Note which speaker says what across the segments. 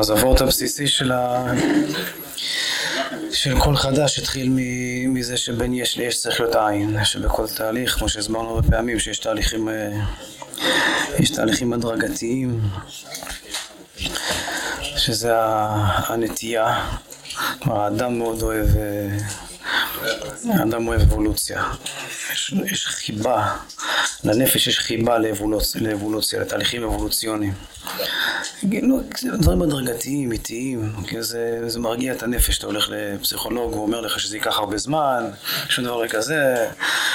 Speaker 1: אז הוורט הבסיסי של, ה... של כל חדש התחיל מזה שבין יש ליש צריך להיות עין, שבכל תהליך, כמו שהסברנו הרבה פעמים, שיש תהליכים, אה, יש תהליכים הדרגתיים, שזה הנטייה, כלומר האדם מאוד אוהב, אה, האדם אוהב אבולוציה, יש, יש חיבה, לנפש יש חיבה לאבולוציה, לאבולוציה לתהליכים אבולוציוניים. לא, דברים הדרגתיים, איטיים, זה, זה מרגיע את הנפש, אתה הולך לפסיכולוג, הוא אומר לך שזה ייקח הרבה זמן, שום דבר כזה,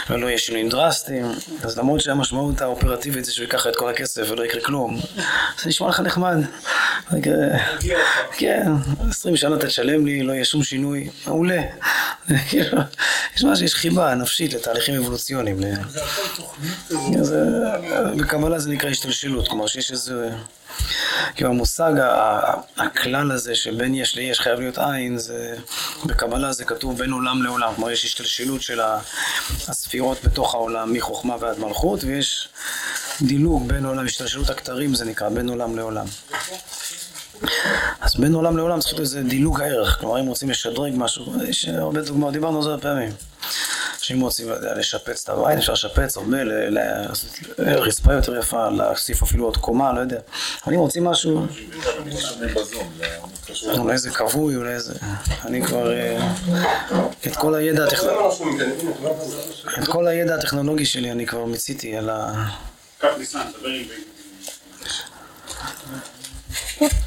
Speaker 1: ולא יהיה שינויים דרסטיים, אז למרות שהמשמעות האופרטיבית זה שהוא ייקח את כל הכסף ולא יקרה כלום, זה נשמע לך נחמד. כן, עשרים שנה אתה תשלם לי, לא יהיה שום שינוי, מעולה. כאילו, יש מה שיש חיבה נפשית לתהליכים אבולוציוניים. בקבלה זה נקרא השתלשלות, כלומר שיש איזה... כאילו המושג, הכלל הזה שבין יש ליש חייב להיות עין, זה, בקבלה זה כתוב בין עולם לעולם, כלומר יש השתלשלות של הספירות בתוך העולם מחוכמה ועד מלכות, ויש דילוג בין עולם, השתלשלות הכתרים זה נקרא, בין עולם לעולם. אז בין עולם לעולם צריך להיות איזה דילוג הערך, כלומר אם רוצים לשדרג משהו, יש הרבה דוגמאות, דיברנו על זה הרבה פעמים. שאם רוצים לשפץ את הבית, אפשר לשפץ הרבה, רצפה יותר יפה, להוסיף אפילו עוד קומה, לא יודע. אבל אם רוצים משהו... אולי איזה כבוי, אולי איזה... אני כבר... אה, את כל הידע הטכנולוגי... את כל הידע הטכנולוגי שלי אני כבר מיציתי על ה...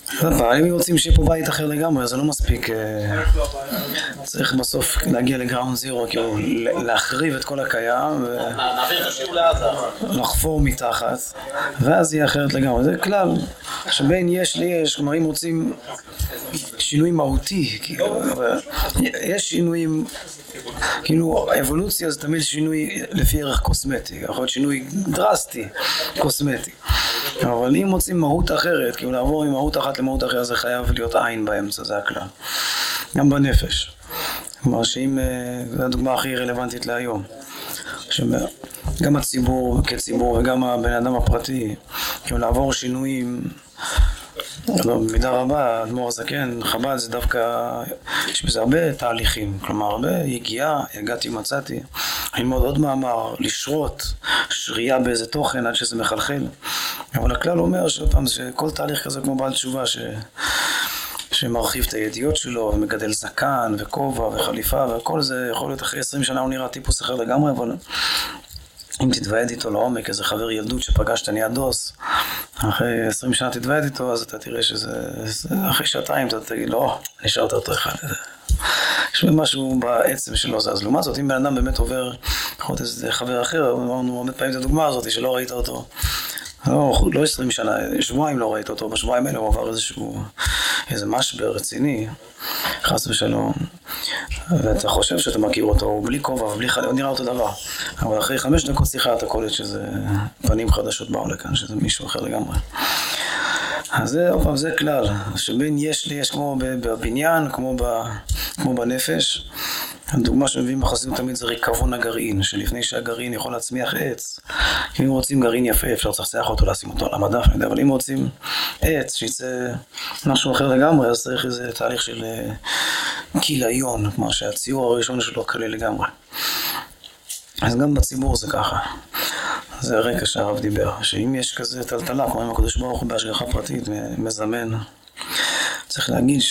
Speaker 1: אם רוצים שיהיה פה בית אחר לגמרי, זה לא מספיק. אה, צריך בסוף להגיע לגראונד זירו, כאילו להחריב את כל הקיים, לחפור מתחת, ואז יהיה אחרת לגמרי. זה כלל שבין יש ליש, כלומר אם רוצים שינוי מהותי, כאילו, יש שינויים, כאילו אבולוציה זה תמיד שינוי לפי ערך קוסמטי, יכול להיות שינוי דרסטי, קוסמטי. אבל אם מוצאים מהות אחרת, כאילו לעבור ממהות אחת למהות אחרת, זה חייב להיות עין באמצע, זה הכלל. גם בנפש. כלומר שאם, אה, זו הדוגמה הכי רלוונטית להיום. שגם הציבור כציבור וגם הבן אדם הפרטי, כאילו לעבור שינויים לא, במידה רבה, האדמו"ר הזקן, חב"ד זה דווקא, יש בזה הרבה תהליכים, כלומר הרבה יגיעה, הגעתי מצאתי, ללמוד עוד מאמר, לשרות, שרייה באיזה תוכן עד שזה מחלחל. אבל הכלל אומר שעוד פעם, שכל תהליך כזה כמו בעל תשובה, ש... שמרחיב את הידיעות שלו, ומגדל זקן, וכובע, וחליפה, וכל זה, יכול להיות אחרי עשרים שנה הוא נראה טיפוס אחר לגמרי, אבל אם תתוועד איתו לעומק, איזה חבר ילדות שפגשת נהיה דוס, אחרי עשרים שנה תתוועד איתו, אז אתה תראה שזה, אחרי שעתיים אתה תגיד, לא, נשארת אותו אחד. יש משהו בעצם שלו זה. אז לעומת זאת, אם בן אדם באמת עובר, יכול להיות איזה חבר אחר, אמרנו הרבה פעמים את הדוגמה הזאת, שלא ראית אותו. לא, לא עשרים שנה, שבועיים לא ראית אותו, בשבועיים האלה הוא עבר איזשהו, איזה משבר רציני, חס ושלום, ואתה חושב שאתה מכיר אותו, הוא בלי כובע ובלי חלק, הוא נראה אותו דבר, אבל אחרי חמש דקות שיחה אתה קולט שזה פנים חדשות באו לכאן, שזה מישהו אחר לגמרי. אז זה, עוד פעם, זה כלל, שבין יש לי, יש כמו בבניין, כמו, ב, כמו בנפש. הדוגמה שמביאים בחסידות תמיד זה ריקבון הגרעין, שלפני שהגרעין יכול להצמיח עץ, אם רוצים גרעין יפה אפשר לצחצח אותו, לשים אותו על המדף, אבל אם רוצים עץ שיצא משהו אחר לגמרי, אז צריך איזה תהליך של אה, כיליון, כלומר שהציור הראשון שלו קלה לגמרי. אז גם בציבור זה ככה. זה הרקע שהרב דיבר, שאם יש כזה טלטלה, כמו אם הקדוש ברוך הוא בהשגחה פרטית מזמן, צריך להגיד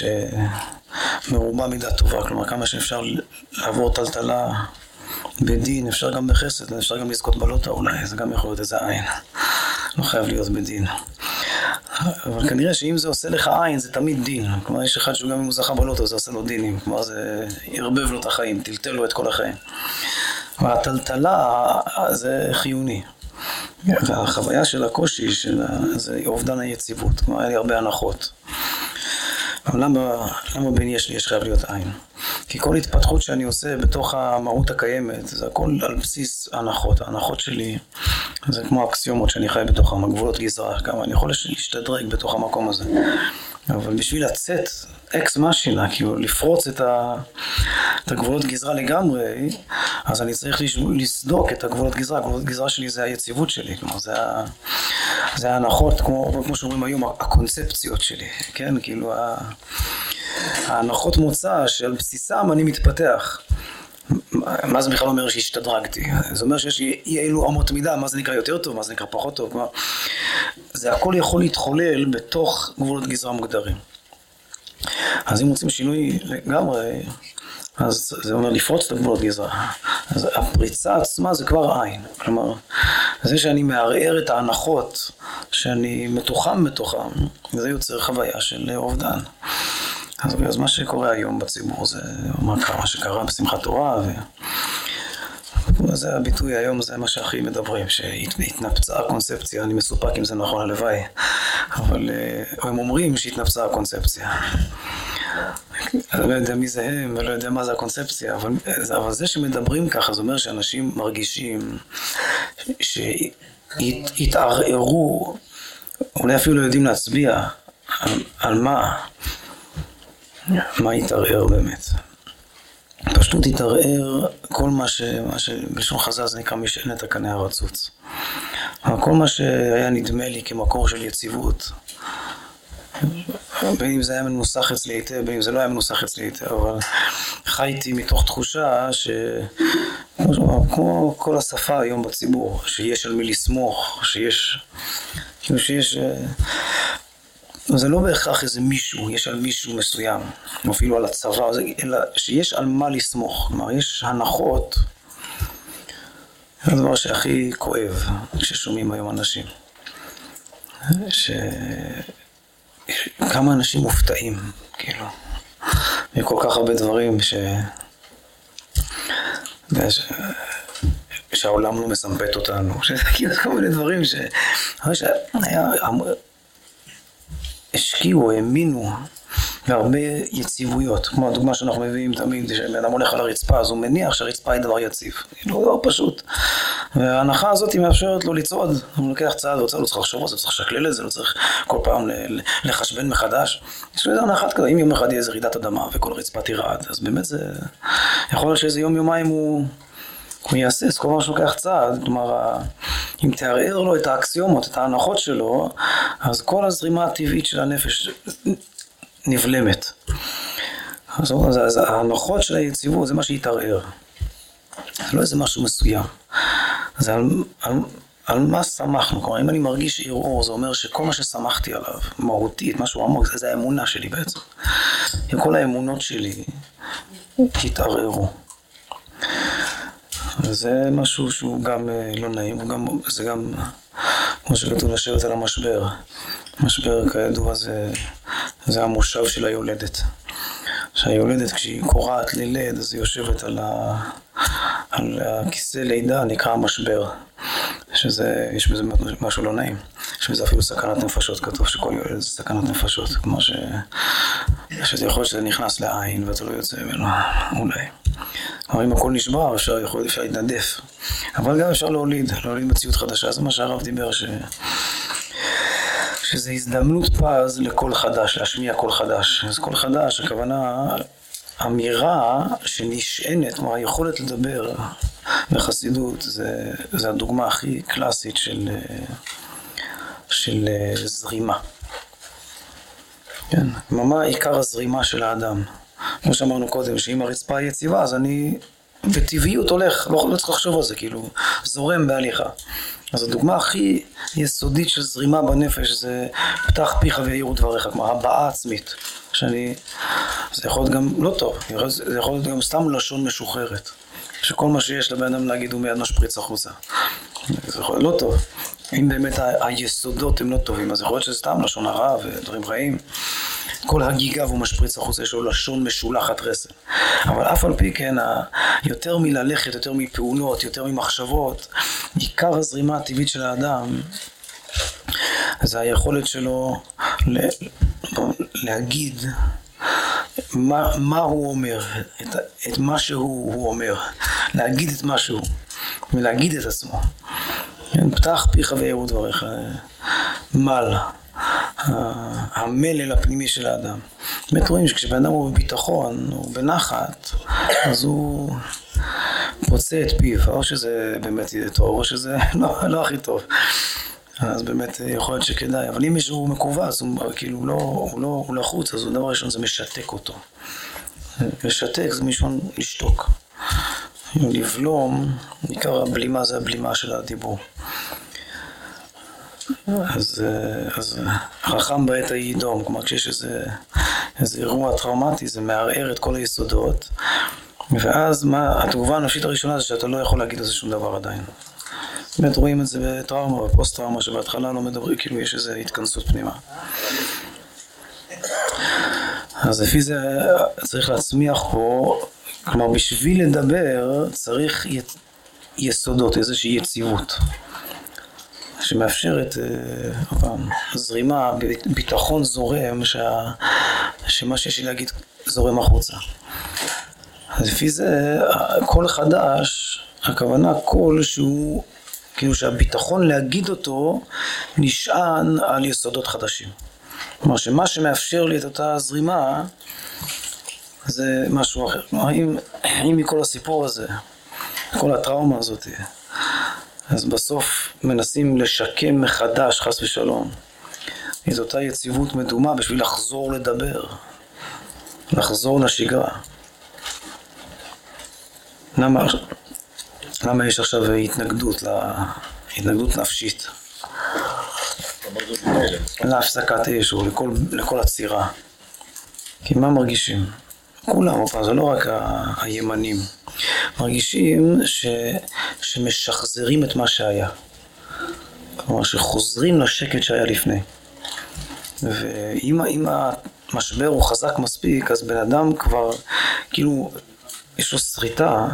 Speaker 1: שמרובה מידה טובה, כלומר כמה שאפשר לעבור טלטלה בדין, אפשר גם בחסד, אפשר גם לזכות בלוטה אולי, זה גם יכול להיות איזה עין, לא חייב להיות בדין. אבל כנראה שאם זה עושה לך עין, זה תמיד דין. כלומר, יש אחד שגם אם הוא זכה בלוטו, זה עושה לו דינים. כלומר, זה ערבב לו את החיים, טלטל לו את כל החיים. אבל הטלטלה זה חיוני. והחוויה של הקושי של זה אובדן היציבות, כלומר היה לי הרבה הנחות. אבל למה, למה בין יש לי יש חייב להיות עין? כי כל התפתחות שאני עושה בתוך המהות הקיימת, זה הכל על בסיס הנחות. ההנחות שלי זה כמו אקסיומות שאני חי בתוכם, הגבולות גזרה, כמה אני יכול להשתדרג בתוך המקום הזה. אבל בשביל לצאת אקס משינה, כאילו לפרוץ את, ה, את הגבולות גזרה לגמרי, אז אני צריך לסדוק את הגבולות גזרה. הגבולות גזרה שלי זה היציבות שלי, כלומר זה, ה, זה ההנחות, כמו, כמו שאומרים היום, הקונספציות שלי, כן? כאילו ההנחות מוצא שעל בסיסם אני מתפתח. מה זה בכלל אומר שהשתדרגתי? זה אומר שיש אי אילו אמות מידה, מה זה נקרא יותר טוב, מה זה נקרא פחות טוב, כלומר, זה הכל יכול להתחולל בתוך גבולות גזרה מוגדרים. אז אם רוצים שינוי לגמרי, אז זה אומר לפרוץ את הגבולות גזרה. אז הפריצה עצמה זה כבר עין. כלומר, זה שאני מערער את ההנחות שאני מתוחם בתוכם, זה יוצר חוויה של אובדן. אז, אז מה שקורה היום בציבור זה מה שקרה בשמחת תורה ו... זה הביטוי היום, זה מה שהכי מדברים, שהתנפצה הקונספציה, אני מסופק אם זה נכון הלוואי, אבל אה, הם אומרים שהתנפצה הקונספציה. אני לא יודע מי זה הם, ולא יודע מה זה הקונספציה, אבל, אבל זה שמדברים ככה, זה אומר שאנשים מרגישים שהתערערו, אולי אפילו לא יודעים להצביע על, על מה, מה התערער באמת. פשוט התערער כל מה ש... מה שבלשון חז"ל זה נקרא משענת הקנה הרצוץ. כל מה שהיה נדמה לי כמקור של יציבות, בין אם זה היה מנוסח אצלי היטב, בין אם זה לא היה מנוסח אצלי היטב, אבל חייתי מתוך תחושה ש... כמו כל השפה היום בציבור, שיש על מי לסמוך, שיש... כאילו שיש... זה לא בהכרח איזה מישהו, יש על מישהו מסוים, אפילו על הצבא, אלא שיש על מה לסמוך. כלומר, יש הנחות, זה הדבר שהכי כואב כששומעים היום אנשים. ש... כמה אנשים מופתעים, כאילו, מכל כך הרבה דברים ש... ש... שהעולם לא מסמפת אותנו, שזה כאילו כל מיני דברים ש... היה... השקיעו, האמינו בהרבה יציבויות, כמו הדוגמה שאנחנו מביאים תמיד, כשבן אדם הולך על הרצפה, אז הוא מניח שהרצפה היא דבר יציב, כאילו לא פשוט. וההנחה הזאת היא מאפשרת לו לצעוד, הוא לוקח צעד, הוא צריך לחשוב על זה, צריך לשקלל את זה, לא צריך כל פעם לחשבן מחדש. יש לו איזה הנחה כזאת, אם יום אחד יהיה איזה רעידת אדמה וכל הרצפה תרעד, אז באמת זה... יכול להיות שאיזה יום יומיים הוא... הוא יהסס כל פעם שהוא לוקח צעד, כלומר, אם תערער לו את האקסיומות, את ההנחות שלו, אז כל הזרימה הטבעית של הנפש נבלמת. אז, אז, אז ההנחות של היציבות זה מה שהתערער. זה לא איזה משהו מסוים. זה על, על, על מה שמחנו. כלומר, אם אני מרגיש ערעור, זה אומר שכל מה ששמחתי עליו, מהותית, משהו עמוק, זה, זה האמונה שלי בעצם. כל האמונות שלי התערערו. וזה משהו שהוא גם אה, לא נעים, גם, זה גם, כמו שכתוב, לשבת על המשבר. משבר כידוע זה, זה המושב של היולדת. שהיולדת כשהיא קורעת ללד אז היא יושבת על, ה, על הכיסא לידה נקרא משבר. שזה, יש בזה משהו לא נעים. יש בזה אפילו סכנת נפשות, כתוב שכל יולדת זה סכנת נפשות. כמו ש... שזה יכול להיות שזה נכנס לעין ואתה לא יוצא ממנו, אולי. אבל אם הכל נשבר, אפשר, יכול, אפשר להתנדף. אבל גם אפשר להוליד, להוליד מציאות חדשה. זה מה שהרב דיבר, ש... שזה הזדמנות פז לקול חדש, להשמיע קול חדש. אז קול חדש, הכוונה אמירה שנשענת, כלומר היכולת לדבר בחסידות, זה, זה הדוגמה הכי קלאסית של, של זרימה. כן, מה עיקר הזרימה של האדם? כמו שאמרנו קודם, שאם הרצפה היא יציבה, אז אני בטבעיות הולך, לא, לא צריך לחשוב על זה, כאילו, זורם בהליכה. אז הדוגמה הכי יסודית של זרימה בנפש זה פתח פיך ויעירו דבריך, כלומר הבעה עצמית. שאני, זה יכול להיות גם לא טוב, זה יכול להיות גם סתם לשון משוחררת. שכל מה שיש לבן אדם להגיד הוא מיד משפריץ החוצה. זה יכול להיות לא טוב. אם באמת היסודות הם לא טובים, אז יכול להיות שזה סתם לשון הרע ודברים רעים. כל הגיגה והוא משפריץ החוצה, יש לו לשון משולחת רסן. אבל אף על פי כן, יותר מללכת, יותר מפעולות, יותר ממחשבות, עיקר הזרימה הטבעית של האדם זה היכולת שלו להגיד מה, מה הוא אומר, את, את מה שהוא הוא אומר, להגיד את מה שהוא, ולהגיד את עצמו. כן, פתח פיך ויראו דבריך, מל, המלל הפנימי של האדם. באמת רואים שכשבן אדם הוא בביטחון, הוא בנחת, אז הוא פוצה את פיו, או שזה באמת יהיה טוב, או שזה לא, לא הכי טוב. אז באמת יכול להיות שכדאי, אבל אם מישהו מכווץ, הוא כאילו לא, הוא לא, הוא לחוץ, אז דבר ראשון זה משתק אותו. לשתק זה מלשון לשתוק. לבלום, עיקר הבלימה זה הבלימה של הדיבור. אז, אז חכם בעת ההיא ידום, כלומר כשיש איזה, איזה אירוע טראומטי זה מערער את כל היסודות ואז מה, התגובה הנפשית הראשונה זה שאתה לא יכול להגיד על זה שום דבר עדיין. באמת רואים את זה בטראומה, בפוסט טראומה, שבהתחלה לא מדברים, כאילו יש איזו התכנסות פנימה. אז לפי זה צריך להצמיח פה, כלומר בשביל לדבר צריך יסודות, איזושהי יציבות. שמאפשרת אה, זרימה, ביטחון זורם, שה, שמה שיש לי להגיד זורם החוצה. אז לפי זה, קול חדש, הכוונה קול שהוא, כאילו שהביטחון להגיד אותו נשען על יסודות חדשים. כלומר שמה שמאפשר לי את אותה זרימה זה משהו אחר. כלומר אם, אם מכל הסיפור הזה, כל הטראומה הזאת, אז בסוף מנסים לשקם מחדש, חס ושלום, את אותה יציבות מדומה בשביל לחזור לדבר, לחזור לשגרה. למה, למה יש עכשיו התנגדות, התנגדות נפשית? להפסקת אש או לכל, לכל עצירה. כי מה מרגישים? כולם, זה לא רק הימנים. מרגישים ש, שמשחזרים את מה שהיה. כלומר, שחוזרים לשקט שהיה לפני. ואם המשבר הוא חזק מספיק, אז בן אדם כבר, כאילו, יש לו שריטה,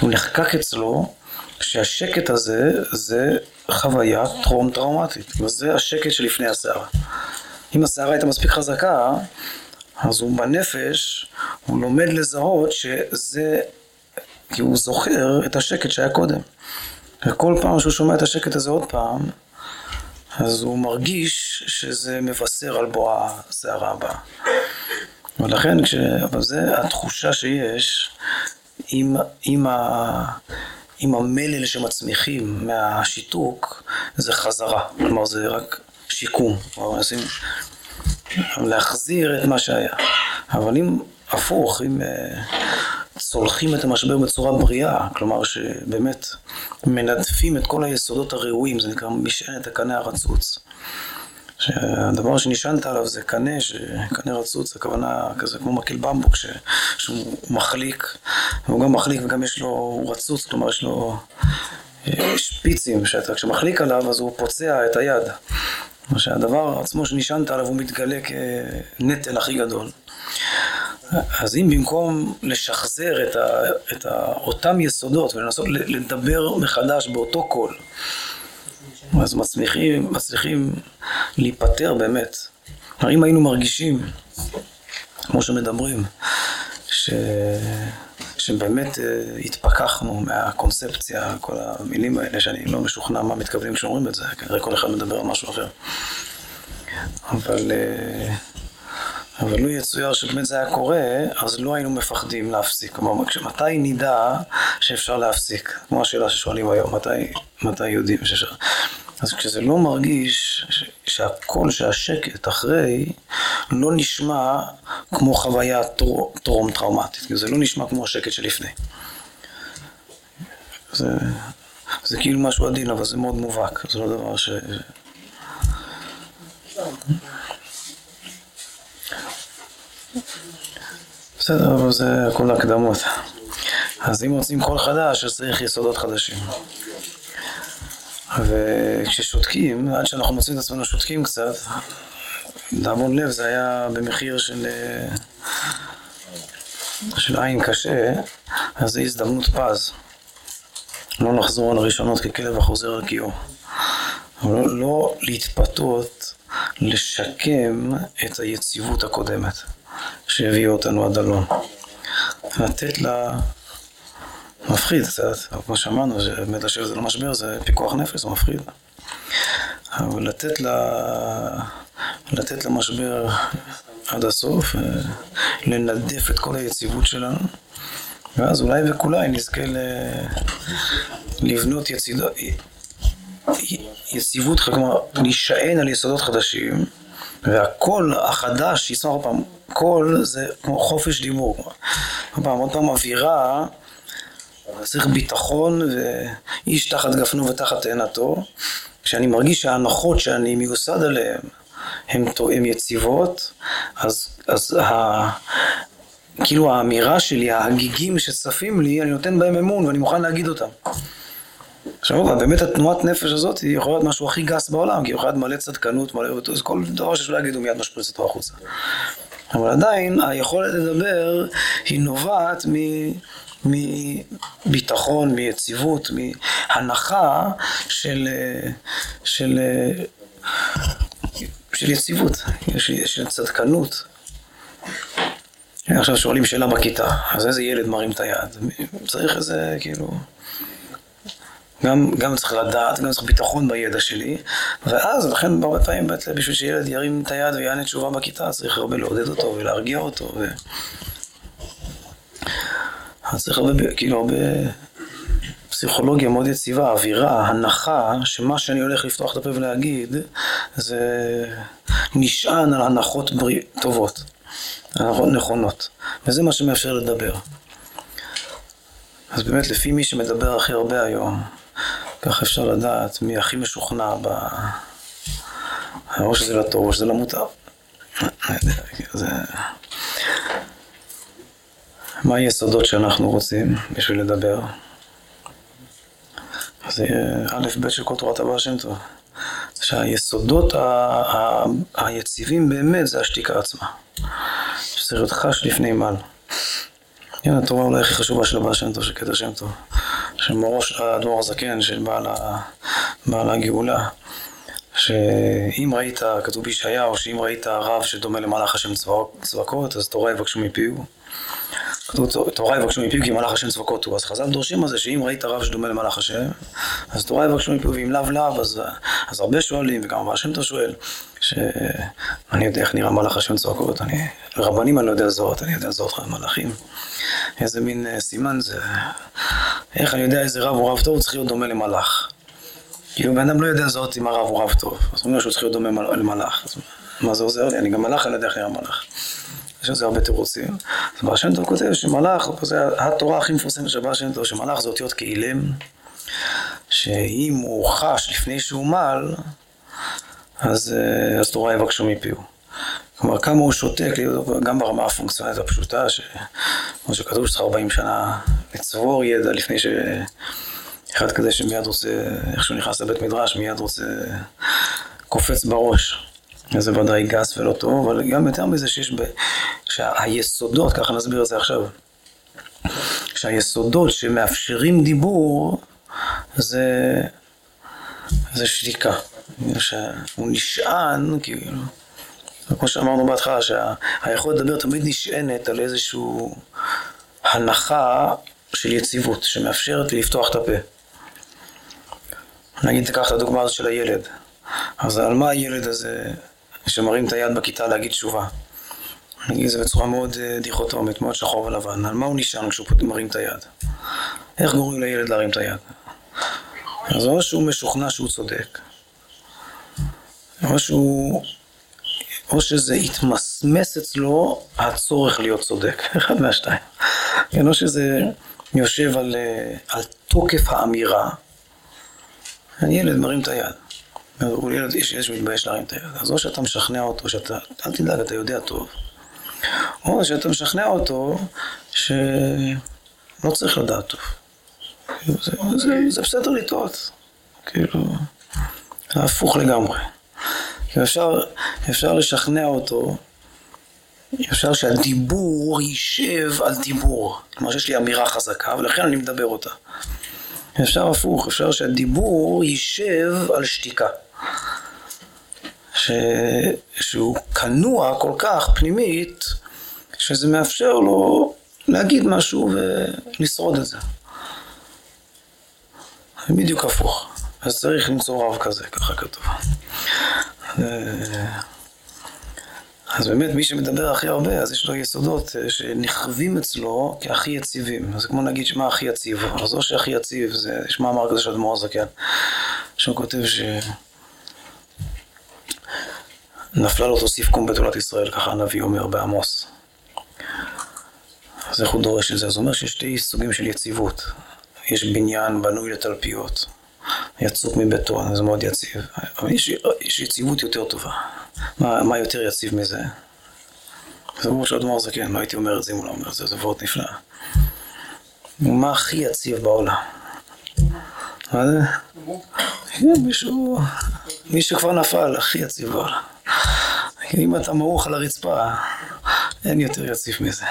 Speaker 1: הוא נחקק אצלו, שהשקט הזה זה חוויה טרום טראומטית. וזה השקט שלפני הסערה. אם הסערה הייתה מספיק חזקה, אז הוא בנפש, הוא לומד לזהות שזה כי הוא זוכר את השקט שהיה קודם. וכל פעם שהוא שומע את השקט הזה עוד פעם, אז הוא מרגיש שזה מבשר על בוא הסערה הבאה. ולכן, כש... אבל זה התחושה שיש עם, עם, ה... עם המלל שמצמיחים מהשיתוק, זה חזרה. כלומר, זה רק שיקום. כלומר, מנסים להחזיר את מה שהיה. אבל אם הפוך, אם... צולחים את המשבר בצורה בריאה, כלומר שבאמת מנדפים את כל היסודות הראויים, זה נקרא משענת הקנה הרצוץ. שהדבר שנשענת עליו זה קנה, קנה רצוץ, הכוונה כזה כמו מקל במבוק ש, שהוא מחליק, והוא גם מחליק וגם יש לו רצוץ, כלומר יש לו אה, שפיצים, שאתה כשמחליק עליו אז הוא פוצע את היד. שהדבר עצמו שנשענת עליו הוא מתגלה כנטל הכי גדול. אז אם במקום לשחזר את, ה, את ה, אותם יסודות ולנסות לדבר מחדש באותו קול, אז מצליחים, מצליחים להיפטר באמת. אם היינו מרגישים, כמו שמדברים, ש... שבאמת אה, התפכחנו מהקונספציה, כל המילים האלה, שאני לא משוכנע מה מתכוונים כשאומרים את זה, כנראה כל אחד מדבר על משהו אחר. אבל... אבל לו יצויר שבאמת זה היה קורה, אז לא היינו מפחדים להפסיק. כלומר, מתי נדע שאפשר להפסיק? כמו השאלה ששואלים היום, מתי, מתי יודעים שאפשר... אז כשזה לא מרגיש שהקול, שהשקט אחרי, לא נשמע כמו חוויה טרום טראומטית, זה לא נשמע כמו השקט שלפני. זה, זה כאילו משהו עדין, אבל זה מאוד מובהק, זה לא דבר ש... בסדר, אבל זה הכל הקדמות. אז אם רוצים קול חדש, אז צריך יסודות חדשים. וכששותקים, עד שאנחנו מוצאים את עצמנו שותקים קצת, לדאבון לב זה היה במחיר של, של עין קשה, אז זו הזדמנות פז. לא לחזור על הראשונות ככלב החוזר על קיאו. לא, לא להתפתות, לשקם את היציבות הקודמת. שהביאו אותנו עד הלום. לתת לה... מפחיד קצת, כמו שאמרנו, שבאמת לשבת על המשבר זה פיקוח נפש, זה מפחיד. אבל לתת לה... לתת למשבר עד הסוף, אה, לנדף את כל היציבות שלנו, ואז אולי וכולי נזכה ל... לבנות יציבות, כלומר, להישען על יסודות חדשים, והקול החדש, יצמח פעם, קול זה כמו חופש דיבור. עוד פעם, עוד פעם אווירה, צריך ביטחון ואיש תחת גפנו ותחת תאנתו. כשאני מרגיש שההנחות שאני מיוסד עליהן הן יציבות, אז, אז ה... כאילו האמירה שלי, ההגיגים שצפים לי, אני נותן בהם אמון ואני מוכן להגיד אותם. עכשיו, באמת התנועת נפש הזאת היא יכולה להיות משהו הכי גס בעולם, כי היא יכולה להיות מלא צדקנות, מלא... אז כל דבר שיש להגיד הוא מיד משפריץ אותו החוצה. אבל עדיין היכולת לדבר היא נובעת מביטחון, מיציבות, מהנחה של, של, של יציבות, של, של צדקנות. עכשיו שואלים שאלה בכיתה, אז איזה ילד מרים את היד? צריך איזה, כאילו... גם, גם צריך לדעת, גם צריך ביטחון בידע שלי, ואז לכן הרבה פעמים בשביל שילד ירים את היד ויענה תשובה בכיתה, צריך הרבה לעודד אותו ולהרגיע אותו. ו... אז צריך הרבה, כאילו הרבה פסיכולוגיה מאוד יציבה, אווירה, הנחה, שמה שאני הולך לפתוח את הפה ולהגיד, זה נשען על הנחות בריא, טובות, הנחות נכונות, וזה מה שמאפשר לדבר. אז באמת לפי מי שמדבר הכי הרבה היום, ככה אפשר לדעת מי הכי משוכנע ב... או שזה לטוב או שזה למוטב. זה... מה היסודות שאנחנו רוצים בשביל לדבר? זה א' ב' של כל תורת הבא שם טוב. שהיסודות היציבים באמת זה השתיקה עצמה. שזה להיות חש לפני מעל. כן, התורה אולי הכי חשובה של הבעל שם טוב, של קטע שם טוב. של מראש הדור הזקן, של בעל, ה... בעל הגאולה. שאם ראית, כתוב בישעיהו, שאם ראית רב שדומה למלאך השם צבקות, אז תורה יבקשו מפיהו. כתוב תורה יבקשו מפיהו כי מלאך השם צבקות הוא. אז חז"ל דורשים על זה שאם ראית רב שדומה למלאך השם, אז תורה יבקשו מפיהו, ואם לאו לאו, אז, אז הרבה שואלים, וגם הבעל שם טוב שואל, שאני יודע איך נראה מלאך השם צבקות, אני, רבנים אני לא יודע לזהות, אני יודע לזהות מלאכים. איזה מין uh, סימן זה, איך אני יודע איזה רב הוא רב טוב, הוא צריך להיות דומה למלאך. כאילו בן אדם לא יודע זאת אם הרב הוא רב טוב, אז אומרים שהוא צריך להיות דומה למלאך. אז מה זה עוזר לי? אני גם מלאך, אני לא יודע איך נראה מלאך. יש לזה הרבה תירוצים. אז בר שם טוב כותב שמלאך, זה התורה הכי מפורסמת של בר שם טוב, שמלאך זה אותיות כאילם, שאם הוא חש לפני שהוא מל, אז, אה, אז תורה יבקשו מפיהו. כלומר, כמה הוא שותק, גם ברמה הפונקציונלית הפשוטה, כמו שכתוב שצריך 40 שנה לצבור ידע לפני ש... אחד כזה שמיד רוצה, איך שהוא נכנס לבית מדרש, מיד רוצה, קופץ בראש. זה ודאי גס ולא טוב, אבל גם יותר מזה שיש ב... שהיסודות, ככה נסביר את זה עכשיו, שהיסודות שמאפשרים דיבור זה, זה שתיקה. שהוא נשען, כאילו, כמו שאמרנו בהתחלה, שהיכולת לדבר תמיד נשענת על איזושהי הנחה של יציבות, שמאפשרת לי לפתוח את הפה. נגיד, תיקח את הדוגמה הזאת של הילד. אז על מה הילד הזה שמרים את היד בכיתה להגיד תשובה? נגיד זה בצורה מאוד אה, דיכוטומית, מאוד שחור ולבן. על מה הוא נשען כשהוא מרים את היד? איך גורמים לילד להרים את היד? אז או שהוא משוכנע שהוא צודק, או שהוא או שזה התמסמס אצלו הצורך להיות צודק, אחד מהשתיים. כן, או שזה יושב על, אה, על תוקף האמירה, ילד מרים את היד. הוא ילד איש יש מתבייש להרים את היד. אז או שאתה משכנע אותו, שאתה, אל תדאג, אתה יודע טוב. או שאתה משכנע אותו שלא צריך לדעת טוב. זה, זה, בסדר לטעות. כאילו, זה הפוך לגמרי. אפשר, אפשר לשכנע אותו, אפשר שהדיבור יישב על דיבור. כלומר שיש לי אמירה חזקה, ולכן אני מדבר אותה. אפשר הפוך, אפשר שהדיבור יישב על שתיקה. ש... שהוא כנוע כל כך פנימית, שזה מאפשר לו להגיד משהו ולשרוד את זה. בדיוק הפוך. אז צריך למצוא רב כזה, ככה כתוב. אז באמת מי שמדבר הכי הרבה, אז יש לו יסודות אה, שנכווים אצלו כהכי יציבים. זה כמו נגיד שמה הכי יציב. אז או שהכי יציב, זה, יש מאמר כזה של אדמו"ר זקן, שהוא כותב ש... נפלה לו תוסיף קום בתולת ישראל, ככה הנביא אומר בעמוס. אז איך הוא דורש את זה? אז הוא אומר שיש שתי סוגים של יציבות. יש בניין בנוי לתלפיות, יצוק מבטון, זה מאוד יציב. אבל יש, יש יציבות יותר טובה. מה, מה יותר יציב מזה? זה ברור שאדמו"ר זה כן, לא הייתי אומר את זה אם הוא לא אומר את זה, זה וורט נפלא. מה הכי יציב בעולם? מה זה? מישהו, מי שכבר נפל, הכי יציב בעולם. אם אתה מרוך על הרצפה, אין יותר יציב מזה.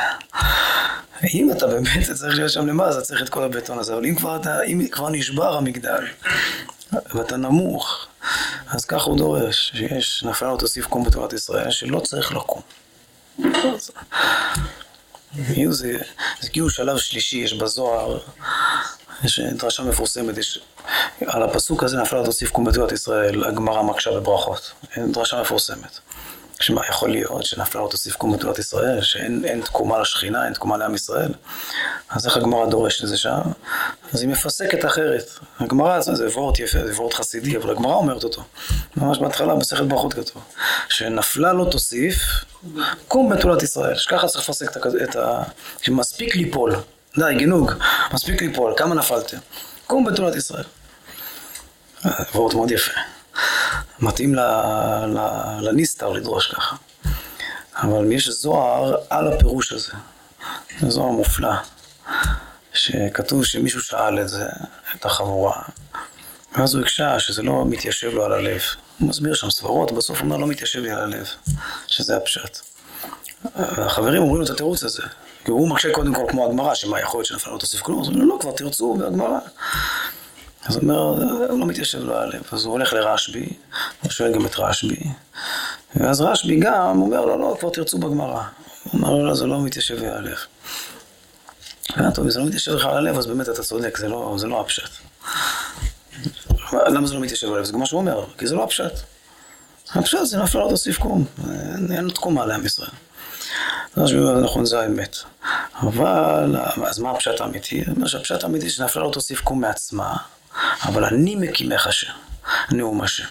Speaker 1: אם אתה באמת צריך להיות שם למעלה, אז צריך את כל הבטון הזה. אבל אם כבר, אתה, אם כבר נשבר המגדל, ואתה נמוך, אז ככה הוא דורש, שיש, נפל לו תוסיף קום בתורת ישראל, שלא צריך לקום. זה, זה כאילו שלב שלישי, יש בזוהר, יש דרשה מפורסמת, יש, על הפסוק הזה נפלה תוסיף קום בתורת ישראל, הגמרא מקשה בברכות. דרשה מפורסמת. שמה יכול להיות שנפלה לו תוסיף קום בתורת ישראל, שאין תקומה לשכינה, אין תקומה לעם ישראל? אז איך הגמרא דורשת את זה שם? אז היא מפסקת אחרת. הגמרא, זה וורט יפה, זה וורט חסידי, אבל הגמרא אומרת אותו. ממש בהתחלה, מסכת ברכות כתוב. שנפלה לו תוסיף קום בתולת ישראל. שככה צריך לפסק את ה... שמספיק ליפול. די, גינוג, מספיק ליפול. כמה נפלתם? קום בתולת ישראל. וורט מאוד יפה. מתאים לניסטר לדרוש ככה. אבל יש זוהר על הפירוש הזה. זה זוהר מופלא. שכתוב שמישהו שאל את זה, את החבורה, ואז הוא הקשה שזה לא מתיישב לו על הלב. הוא מסביר שם סברות, בסוף הוא אומר לא מתיישב לי על הלב, שזה הפשט. החברים אומרים את התירוץ הזה, כי הוא מקשה קודם כל כמו הגמרא, שמה יכול להיות שנפל לו תוסיף כלום, אז הוא אומר לא, כבר תרצו בהגמרא. אז הוא אומר, הוא לא מתיישב לו הלב, אז הוא הולך לרשב"י, הוא שואל גם את רשב"י, ואז רשב"י גם אומר לו, לא, כבר תרצו בגמרא. הוא אומר לו, לא, זה לא מתיישב לי הלב. טוב, אם זה לא מתיישב לך על הלב, אז באמת אתה צודק, זה לא, זה לא הפשט. למה זה לא מתיישב על הלב? זה כמו שהוא אומר, כי זה לא הפשט. הפשט זה נפל לא תוסיף קום, אין תקומה לעם ישראל. רשב"י אומר, נכון, זה האמת. אבל, אז מה הפשט האמיתי? שהפשט האמיתי שנפלה לא תוסיף קום מעצמה, אבל אני מקימך השם, נאום השם.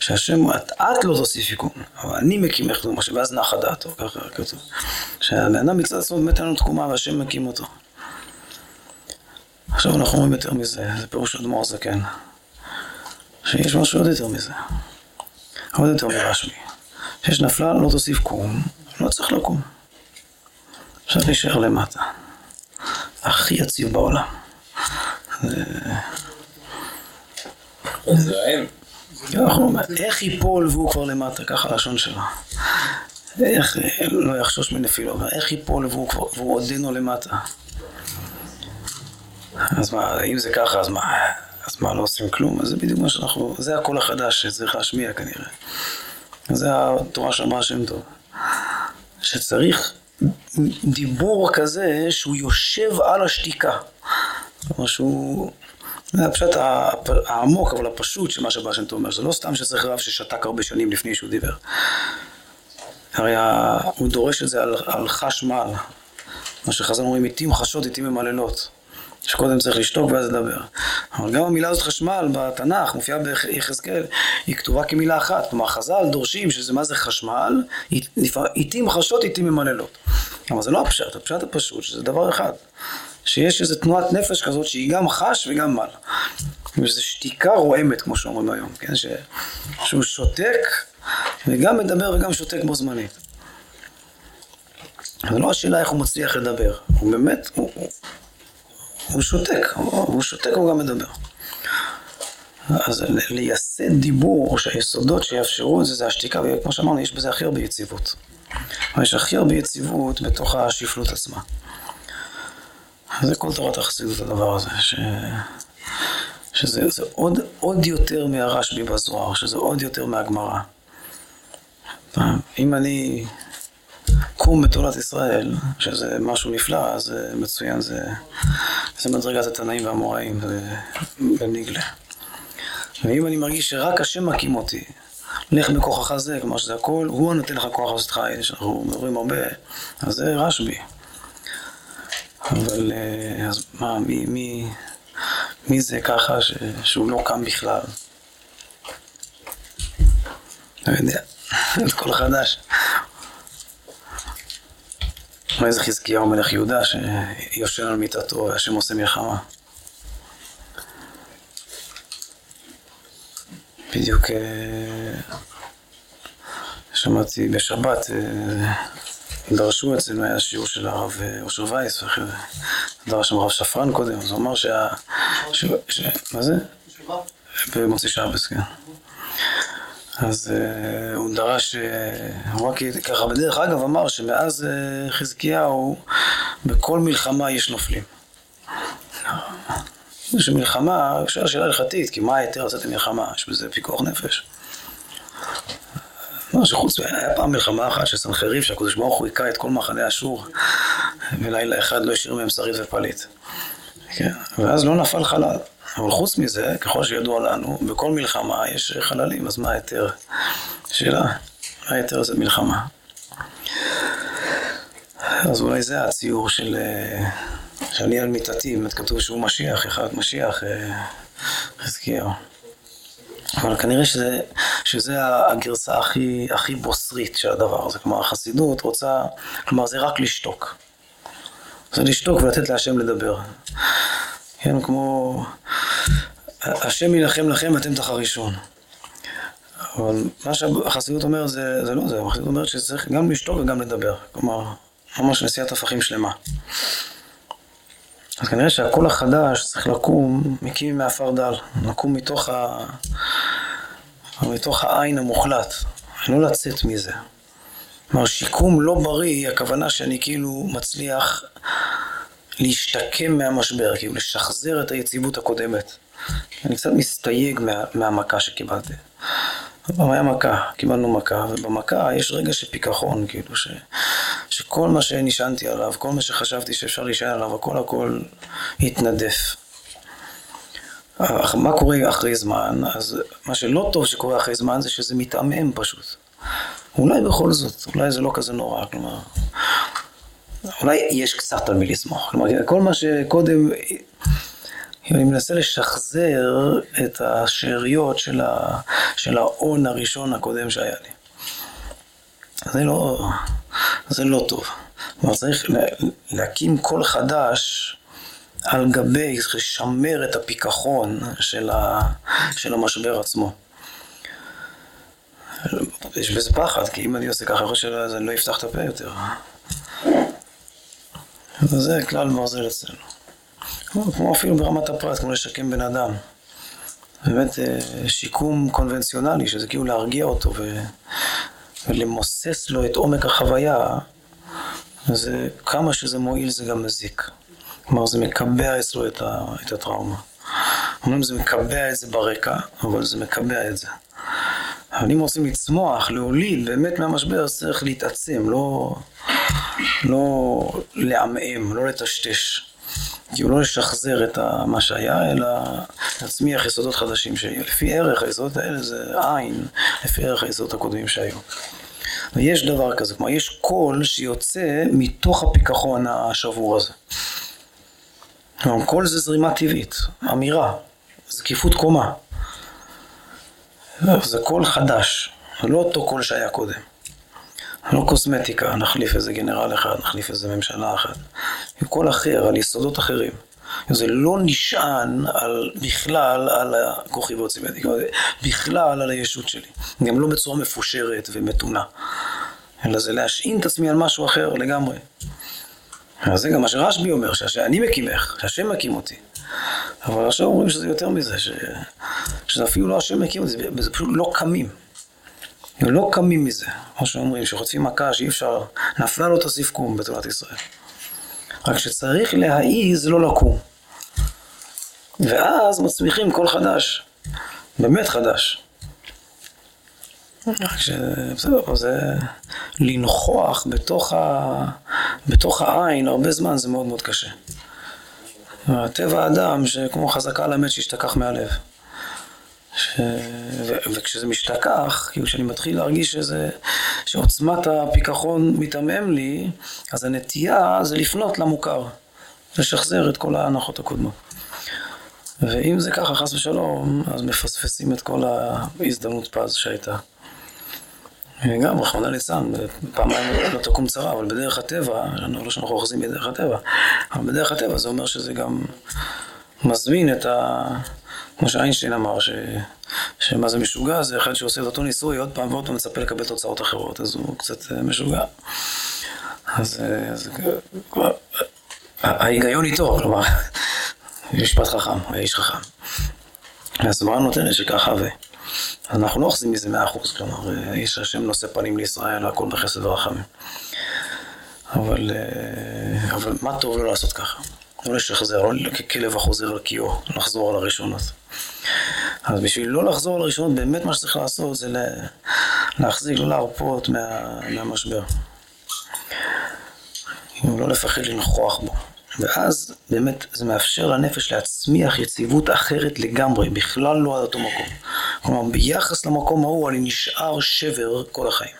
Speaker 1: שהשם, את, את לא תוסיפי קום, אבל אני מקימך נאום השם, ואז נחה דעתו, ככה כתוב. שהבן אדם מצד עצמו באמת אין לנו תקומה והשם מקים אותו. עכשיו אנחנו אומרים יותר מזה, זה פירוש אדמו"ר זקן, שיש משהו עוד יותר מזה, עוד יותר מרשמי, שיש נפלה לא תוסיף קום, לא צריך לקום, אפשר להישאר למטה, הכי יציב בעולם. איך ייפול והוא כבר למטה, ככה הלשון שלו. איך לא יחשוש מנפילו, איך ייפול והוא עודנו למטה. אז מה, אם זה ככה, אז מה, אז מה, לא עושים כלום? אז זה בדיוק מה שאנחנו, זה הקול החדש שצריך להשמיע כנראה. זה התורה שאמרה שם טוב. שצריך דיבור כזה שהוא יושב על השתיקה. כלומר שהוא... זה הפשט העמוק אבל הפשוט של מה שבא שם אומר, זה לא סתם שצריך רב ששתק הרבה שנים לפני שהוא דיבר. הרי הוא דורש את זה על, על חשמל, מה שחז"ל אומרים, עתים חשות, עתים ממללות. שקודם צריך לשתוק ואז לדבר. אבל גם המילה הזאת חשמל בתנ"ך, מופיעה ביחזקאל, היא כתובה כמילה אחת. כלומר, חז"ל דורשים שזה מה זה חשמל, עתים חשות, עתים ממללות. אבל זה לא הפשט, הפשט הפשוט, שזה דבר אחד. שיש איזו תנועת נפש כזאת שהיא גם חש וגם מל. וזו שתיקה רועמת, כמו שאומרים היום, כן? ש... שהוא שותק וגם מדבר וגם שותק בו זמנית. זה לא השאלה איך הוא מצליח לדבר, הוא באמת, הוא, הוא, הוא שותק, הוא, הוא שותק והוא גם מדבר. אז לייסד דיבור, שהיסודות שיאפשרו את זה, זה השתיקה, וכמו שאמרנו, יש בזה הכי הרבה יציבות. יש הכי הרבה יציבות בתוך השפלות עצמה. זה כל תורת החסידות הדבר הזה, ש... שזה עוד, עוד יותר מהרשב"י בזוהר, שזה עוד יותר מהגמרא. אם אני לקום בתורת ישראל, שזה משהו נפלא, זה מצוין, זה, זה מדרגת התנאים והאמוראים בניגלה. ואם אני מרגיש שרק השם מקים אותי, לך בכוחך זה, כלומר שזה הכל, הוא הנותן לך כוח לעשות חי, שאנחנו מדברים הרבה, אז זה רשב"י. אבל אה, אז מה, מי, מי, מי זה ככה ש, שהוא לא קם בכלל? לא יודע, זה כל חדש. אולי זה חזקיהו מלך יהודה שיושן על מיטתו והשם עושה מלחמה. בדיוק אה, שמעתי בשבת, אה, דרשו אצלנו, היה שיעור של הרב אה, אושר וייס, ואחרי זה דרש שם הרב שפרן קודם, אז הוא אמר שה... ש... ש... מה זה? במוצאי שבס, כן. אז uh, הוא דרש, uh, הוא רק ככה בדרך אגב אמר שמאז uh, חזקיהו בכל מלחמה יש נופלים. יש מלחמה, אפשר שאלה הלכתית, כי מה ההיתר לצאת למלחמה? יש בזה פיקוח נפש. לא, שחוץ, היה פעם מלחמה אחת של סנחריב, שהקדוש ברוך הוא היכה את כל מחנה אשור, ולילה אחד לא השאיר מהם שריד ופליט. כן? ואז לא נפל חלל. אבל חוץ מזה, ככל שידוע לנו, בכל מלחמה יש חללים, אז מה ההיתר? שאלה, מה ההיתר לזה מלחמה? אז אולי זה הציור של... אה, שאני על מיטתי, באמת כתוב שהוא משיח, אחד משיח, אה, חזקיהו. אבל כנראה שזה, שזה הגרסה הכי, הכי בוסרית של הדבר הזה. כלומר, החסידות רוצה, כלומר, זה רק לשתוק. זה לשתוק ולתת להשם לדבר. כן, כמו השם יילחם לכם ואתם תחרישון. אבל מה שהחסידות אומרת זה, זה לא זה, החסידות אומרת שצריך גם לשתוק וגם לדבר. כלומר, ממש נשיאת הפכים שלמה. אז כנראה שהקול החדש צריך לקום, מקים מעפר דל, לקום מתוך, ה... מתוך העין המוחלט, לא לצאת מזה. כלומר, שיקום לא בריא, הכוונה שאני כאילו מצליח להשתקם מהמשבר, כאילו לשחזר את היציבות הקודמת. אני קצת מסתייג מה, מהמכה שקיבלתי. פעם היה מכה, קיבלנו מכה, ובמכה יש רגע של פיכחון, כאילו, ש, שכל מה שנשענתי עליו, כל מה שחשבתי שאפשר להישען עליו, הכל הכל התנדף. מה קורה אחרי זמן? אז מה שלא טוב שקורה אחרי זמן זה שזה מתעמם פשוט. אולי בכל זאת, אולי זה לא כזה נורא, כלומר, אולי יש קצת על מי לסמוך. כלומר, כל מה שקודם אני מנסה לשחזר את השאריות של, ההון הראשון הקודם שהיה לי. זה לא, זה לא טוב. כלומר, צריך להקים קול חדש על גבי, צריך לשמר את הפיכחון של, ה, של המשבר עצמו. יש בזה פחד, כי אם אני עושה ככה, שאני לא אפתח את הפה יותר. זה כלל ברזל אצלנו. כמו אפילו ברמת הפרט, כמו לשקם בן אדם. באמת אה, שיקום קונבנציונלי, שזה כאילו להרגיע אותו ו... ולמוסס לו את עומק החוויה, אז כמה שזה מועיל זה גם מזיק. כלומר, זה מקבע אצלו את, ה... את הטראומה. אומרים זה מקבע את זה ברקע, אבל זה מקבע את זה. אבל אם רוצים לצמוח, להוליד באמת מהמשבר, אז צריך להתעצם, לא, לא לעמעם, לא לטשטש. כאילו לא לשחזר את מה שהיה, אלא להצמיח יסודות חדשים שיהיו. לפי ערך היסודות האלה זה אין, לפי ערך היסודות הקודמים שהיו. ויש דבר כזה, כלומר יש קול שיוצא מתוך הפיכחון השבור הזה. כלומר, קול זה זרימה טבעית, אמירה, זקיפות קומה. זה קול חדש, לא אותו קול שהיה קודם. לא קוסמטיקה, נחליף איזה גנרל אחד, נחליף איזה ממשלה אחת. קול אחר, על יסודות אחרים. זה לא נשען על, בכלל על כוחי ועוצמתי, בכלל על הישות שלי. גם לא בצורה מפושרת ומתונה. אלא זה להשעין את עצמי על משהו אחר לגמרי. אז זה גם מה שרשב"י אומר, שאני מקימך, שהשם מקים אותי. אבל עכשיו אומרים שזה יותר מזה, ש... שזה אפילו לא השם מקים אותי, זה פשוט לא קמים. לא קמים מזה, כמו שאומרים, שחוטפים מכה שאי אפשר, נפלה לו תוסיף קום בתורת ישראל. רק שצריך להעיז לא לקום. ואז מצמיחים קול חדש, באמת חדש. בסדר, זה לנכוח בתוך, ה... בתוך העין הרבה זמן זה מאוד מאוד קשה. טבע האדם שכמו חזקה על המת שהשתכח מהלב. ש... ו... וכשזה משתכח, כאילו כשאני מתחיל להרגיש שזה, שעוצמת הפיכחון מתעמם לי, אז הנטייה זה לפנות למוכר, לשחזר את כל ההנחות הקודמות. ואם זה ככה, חס ושלום, אז מפספסים את כל ההזדמנות פז שהייתה. גם רחמנא ליצלן, פעמיים לא תקום צרה, אבל בדרך הטבע, לא שאנחנו אוחזים בדרך הטבע, אבל בדרך הטבע זה אומר שזה גם מזמין את ה... כמו שאיינשטיין אמר, ש... שמה זה משוגע, זה אחד שעושה את אותו ניסוי עוד פעם ועוד פעם מצפה לקבל תוצאות אחרות, אז הוא קצת אה, משוגע. אז, אה, אז כבר, ההיגיון איתו, כלומר, משפט חכם, האיש חכם. אז מה נותנת שככה ו... אנחנו לא אוחזים מזה מאה אחוז, כלומר, איש השם נושא פנים לישראל, הכל בחסד ורחמים. אבל, אה, אבל מה טוב לא לעשות ככה? לא לשחזר, לא ככלב החוזר על קיאו, לחזור על הראשונות. אז בשביל לא לחזור על הראשונות, באמת מה שצריך לעשות זה להחזיק, לא להרפות מה, מהמשבר. לא לפחד לנכוח בו. ואז באמת זה מאפשר לנפש להצמיח יציבות אחרת לגמרי, בכלל לא עד אותו מקום. כלומר, ביחס למקום ההוא אני נשאר שבר כל החיים.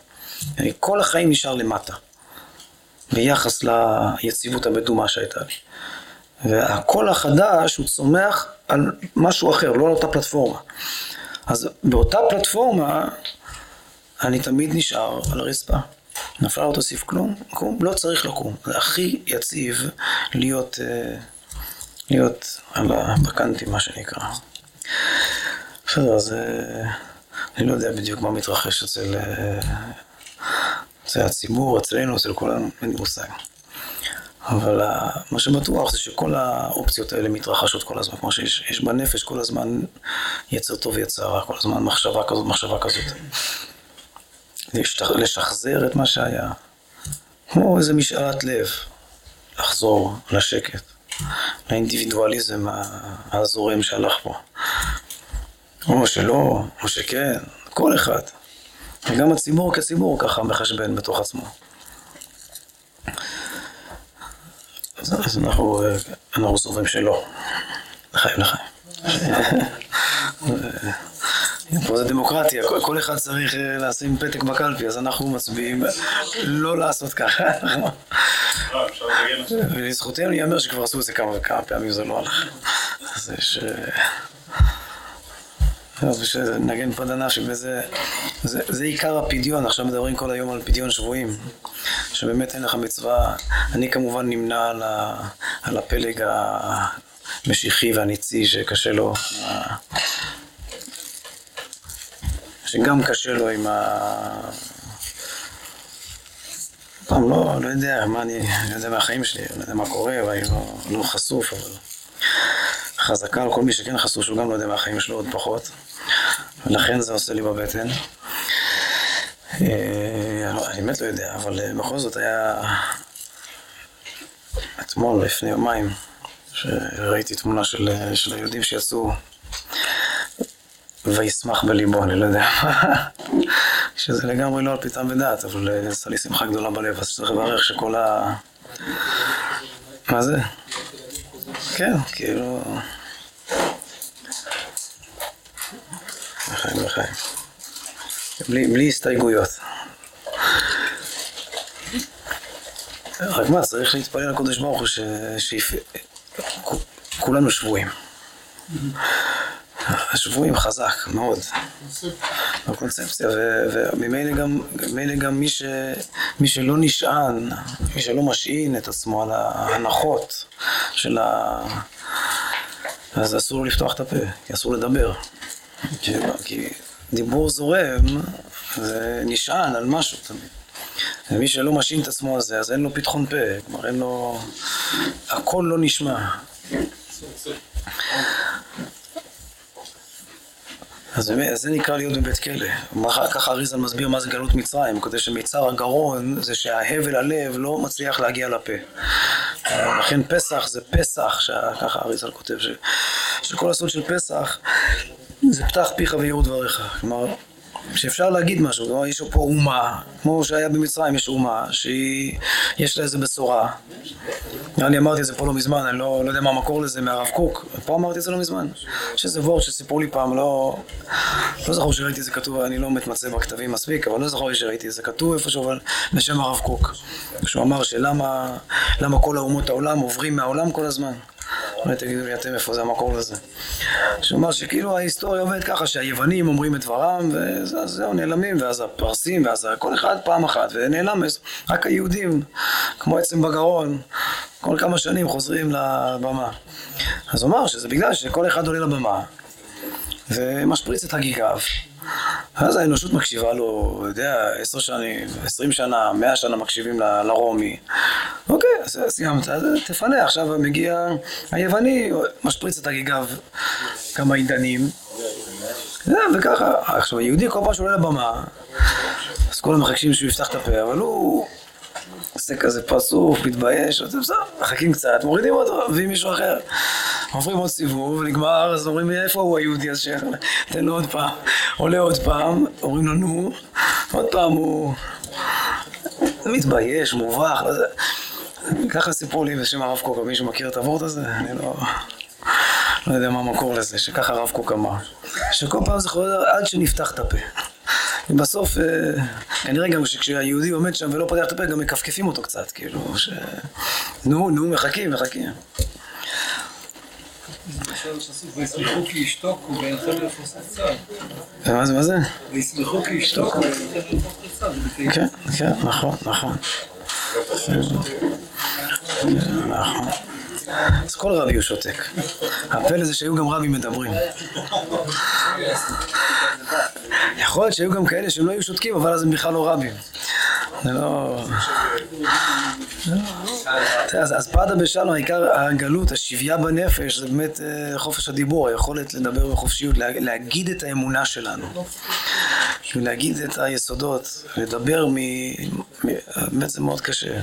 Speaker 1: אני כל החיים נשאר למטה, ביחס ליציבות המדומה שהייתה לי. והקול החדש הוא צומח על משהו אחר, לא על אותה פלטפורמה. אז באותה פלטפורמה אני תמיד נשאר על הרצפה. נפל לא תוסיף כלום, קום, לא צריך לקום. זה הכי יציב להיות, אה, להיות על הבקנטים, מה שנקרא. בסדר, אז אה, אני לא יודע בדיוק מה מתרחש אצל, אה, אצל הציבור, אצלנו, אצל כולנו, אין לי מושג. אבל מה שבטוח זה שכל האופציות האלה מתרחשות כל הזמן, כמו שיש בנפש כל הזמן יצר טוב ויצר רע, כל הזמן מחשבה כזאת, מחשבה כזאת. לשחזר את מה שהיה. כמו איזה משאלת לב, לחזור לשקט, לאינדיבידואליזם הזורם שהלך פה. או שלא, או שכן, כל אחד. וגם הציבור כציבור ככה מחשבן בתוך עצמו. אז אנחנו, אנחנו סוברים שלא. לחיים לחיים. פה זה דמוקרטיה, כל אחד צריך אה, לשים פתק בקלפי, אז אנחנו מצביעים לא לעשות ככה. ולזכותנו ייאמר שכבר עשו את זה כמה וכמה פעמים, זה לא הלך. אז יש... ושנגן פה דנפשי, וזה זה עיקר הפדיון, עכשיו מדברים כל היום על פדיון שבויים, שבאמת אין לך מצווה, אני כמובן נמנה על, ה, על הפלג המשיחי והניצי שקשה לו שגם קשה לו עם ה... פעם לא, לא יודע מה אני, לא יודע מהחיים שלי, לא יודע מה קורה, ואני לא, לא חשוף, אבל חזקה על כל מי שכן חשוף, שהוא גם לא יודע מהחיים שלו עוד פחות, ולכן זה עושה לי בבטן. אה, אני באמת לא יודע, אבל אה, בכל זאת היה אתמול, לפני יומיים, שראיתי תמונה של, אה, של היהודים שיצאו וישמח בליבו, אני לא יודע מה, שזה לגמרי לא על פי טעם ודעת, אבל עשה לי שמחה גדולה בלב, אז צריך לברך שכל ה... מה זה? כן, כאילו... לחיים, לחיים. בלי, בלי הסתייגויות. רק מה, צריך להתפלל לקדוש ברוך הוא שכולנו שבויים. השבויים חזק מאוד, בקונספציה, וממילא גם, גם מי, ש, מי שלא נשען, מי שלא משעין את עצמו על ההנחות של ה... אז אסור לפתוח את הפה, כי אסור לדבר. כי, כי דיבור זורם, זה נשען על משהו תמיד. ומי שלא משעין את עצמו על זה, אז אין לו פתחון פה, כלומר אין לו... הכל לא נשמע. אז זה נקרא להיות בבית כלא. ככה אריזל מסביר מה זה גלות מצרים, כדי שמיצר הגרון זה שההבל הלב לא מצליח להגיע לפה. לכן פסח זה פסח, ככה אריזל כותב, שכל הסוד של פסח זה פתח פיך ויהיו דבריך. כלומר, שאפשר להגיד משהו, כלומר יש פה אומה, כמו שהיה במצרים יש אומה, שיש לה איזה בשורה. אני אמרתי את זה פה לא מזמן, אני לא, לא יודע מה המקור לזה מהרב קוק, פה אמרתי את זה לא מזמן. יש איזה וורד שסיפרו לי פעם, לא, לא זכור שראיתי את זה כתוב, אני לא מתמצא בכתבים מספיק, אבל לא זכור שראיתי את זה כתוב איפשהו, אבל בשם הרב קוק. שהוא אמר שלמה כל האומות העולם עוברים מהעולם כל הזמן. אולי תגידו לי אתם איפה זה המקור לזה. שהוא אמר שכאילו ההיסטוריה עובדת ככה שהיוונים אומרים את דברם וזהו נעלמים ואז הפרסים ואז כל אחד פעם אחת ונעלם רק היהודים כמו עצם בגרון כל כמה שנים חוזרים לבמה. אז הוא אמר שזה בגלל שכל אחד עולה לבמה ומשפריץ את הגיגיו אז האנושות מקשיבה לו, יודע, עשר שנים, עשרים שנה, מאה שנה מקשיבים לרומי. אוקיי, אז סיימת, אז תפנה, עכשיו מגיע היווני, משפריץ את הגיגיו כמה עידנים. וככה, עכשיו היהודי כל פעם שעולה לבמה, אז כולם מחכים שהוא יפתח את הפה, אבל הוא עושה כזה פרצוף, מתבייש, בסדר, מחכים קצת, מורידים אותו, מביאים מישהו אחר. עוברים עוד סיבוב, נגמר, אז אומרים איפה הוא היהודי הזה תן לו עוד פעם. עולה עוד פעם, אומרים לו נו, עוד פעם הוא מתבייש, מובך, ככה סיפרו לי בשם הרב קוק, מישהו מכיר את הוורט הזה? אני לא... לא יודע מה המקור לזה, שככה הרב קוק אמר. שכל פעם זה חוזר עד שנפתח את הפה. ובסוף, אה, כנראה גם שכשהיהודי עומד שם ולא פותח את הפה, גם מכפכפים אותו קצת, כאילו, ש... נו, נו, מחכים, מחכים.
Speaker 2: וישמחו כי ישתוקו ואינכם לפוסק צד.
Speaker 1: מה זה, מה זה?
Speaker 2: וישמחו כי ישתוקו ואינכם לפוסק צד.
Speaker 1: כן, כן, נכון, נכון. נכון. אז כל רבי הוא שותק. הפלא זה שהיו גם רבים מדברים. יכול להיות שהיו גם כאלה שהם לא היו שותקים, אבל אז הם בכלל לא רבים. זה לא... אז פרדה בשלום, העיקר הגלות, השביה בנפש, זה באמת אה, חופש הדיבור, היכולת לדבר בחופשיות, להגיד את האמונה שלנו. להגיד את היסודות, לדבר מ... באמת זה מאוד קשה.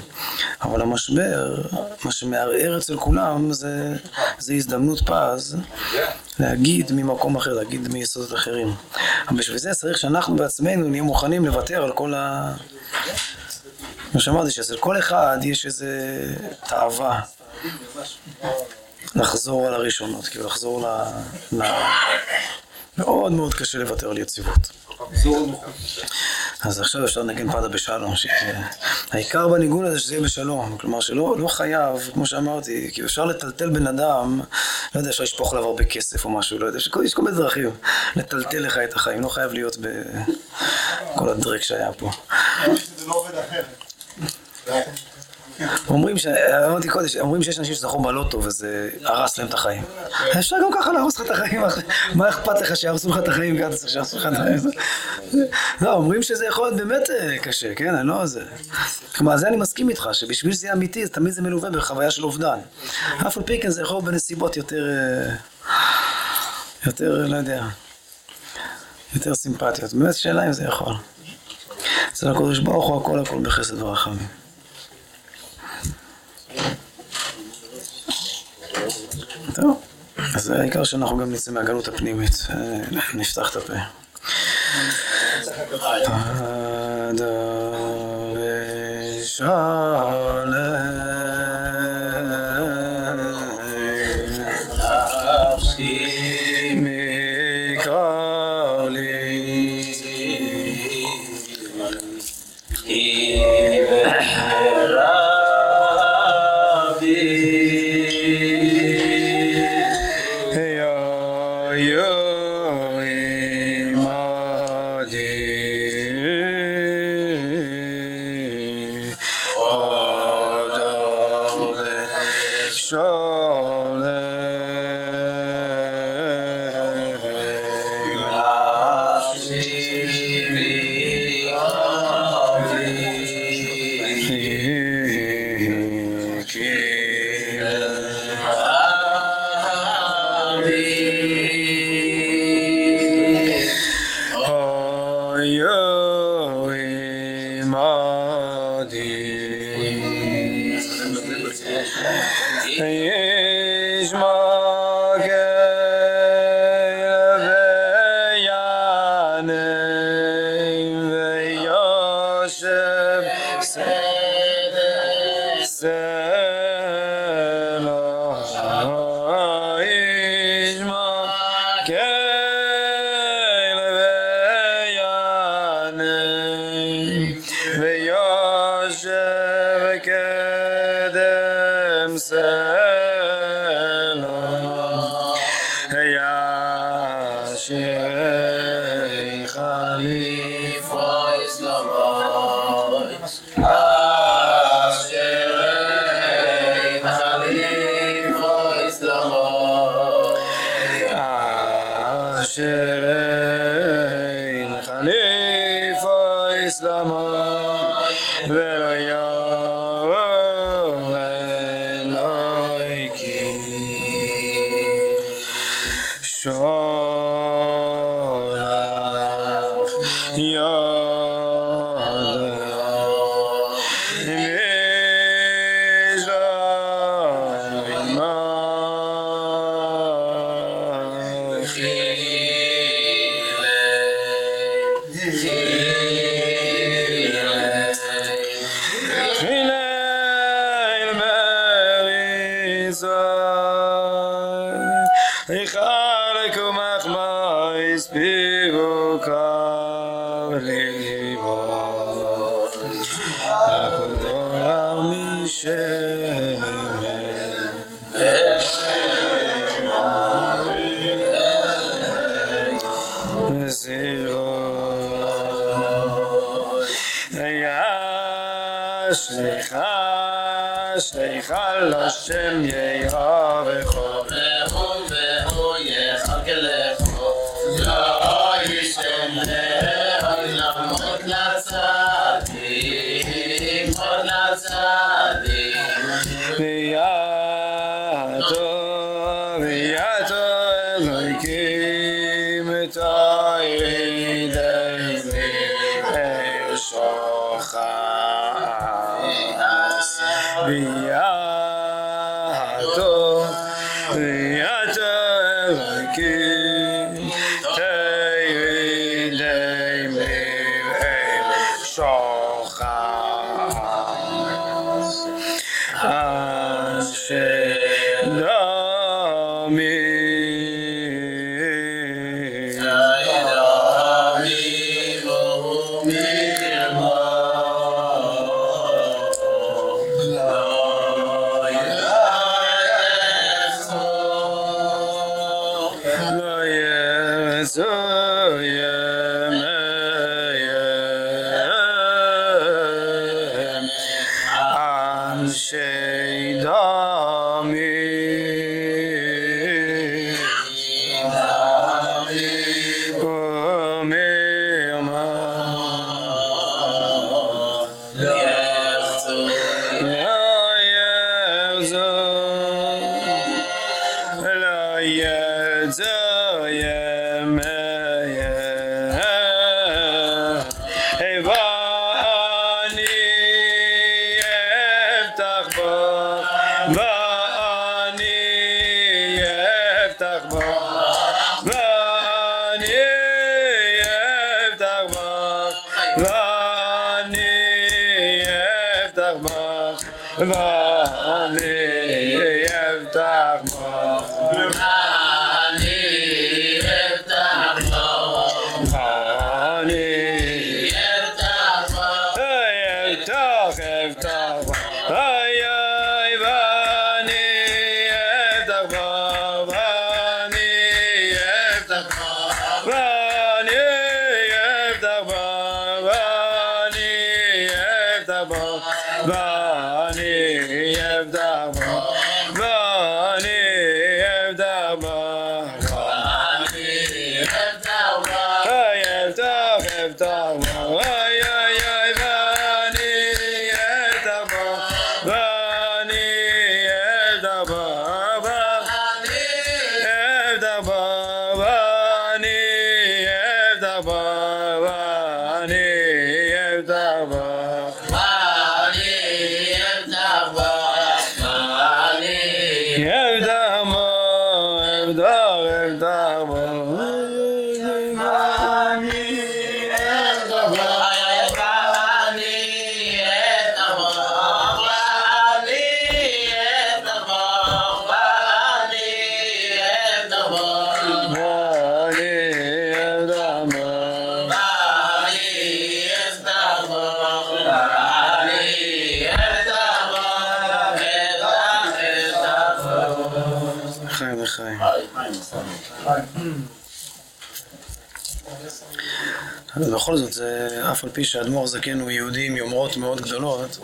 Speaker 1: אבל המשבר, מה שמערער אצל כולם זה, זה הזדמנות פז להגיד ממקום אחר, להגיד מיסודות אחרים. אבל בשביל זה צריך שאנחנו בעצמנו נהיה מוכנים לוותר על כל ה... כמו שאמרתי, שאצל כל אחד יש איזה תאווה לחזור על הראשונות, כאילו לחזור ל... מאוד מאוד קשה לוותר על יציבות. אז עכשיו אפשר לנגן פדה בשלום, העיקר בניגון הזה שזה יהיה בשלום, כלומר שלא לא חייב, כמו שאמרתי, כי אפשר לטלטל בן אדם, לא יודע, אפשר לשפוך עליו הרבה כסף או משהו, לא יודע, יש כל מיני דרכים לטלטל לך את החיים, לא חייב להיות בכל הדרק שהיה פה. זה לא עובד אחרת. אומרים, אמרתי קודם, אומרים שיש אנשים שזכו בלוטו וזה הרס להם את החיים. אפשר גם ככה להרוס לך את החיים, מה אכפת לך שיהרסו לך את החיים גם צריך שיהרסו לך את החיים? לא, אומרים שזה יכול להיות באמת אה, קשה, כן? אני לא זה. כלומר, זה אני מסכים איתך, שבשביל שזה יהיה אמיתי, תמיד זה מלווה בחוויה של אובדן. אף על פי כן זה יכול להיות בנסיבות יותר, אה, יותר, לא יודע, יותר סימפטיות. באמת שאלה אם זה יכול. אצל הקדוש ברוך הוא הכל הכל בחסד ורחמים. טוב, אז העיקר שאנחנו גם נצא מהגלות הפנימית, נפתח את הפה. פדה ושלם Jesus.
Speaker 3: השם יאהבך
Speaker 1: בכל זאת, זה, אף על פי שהאדמו"ר הזקן הוא יהודי עם יומרות מאוד גדולות,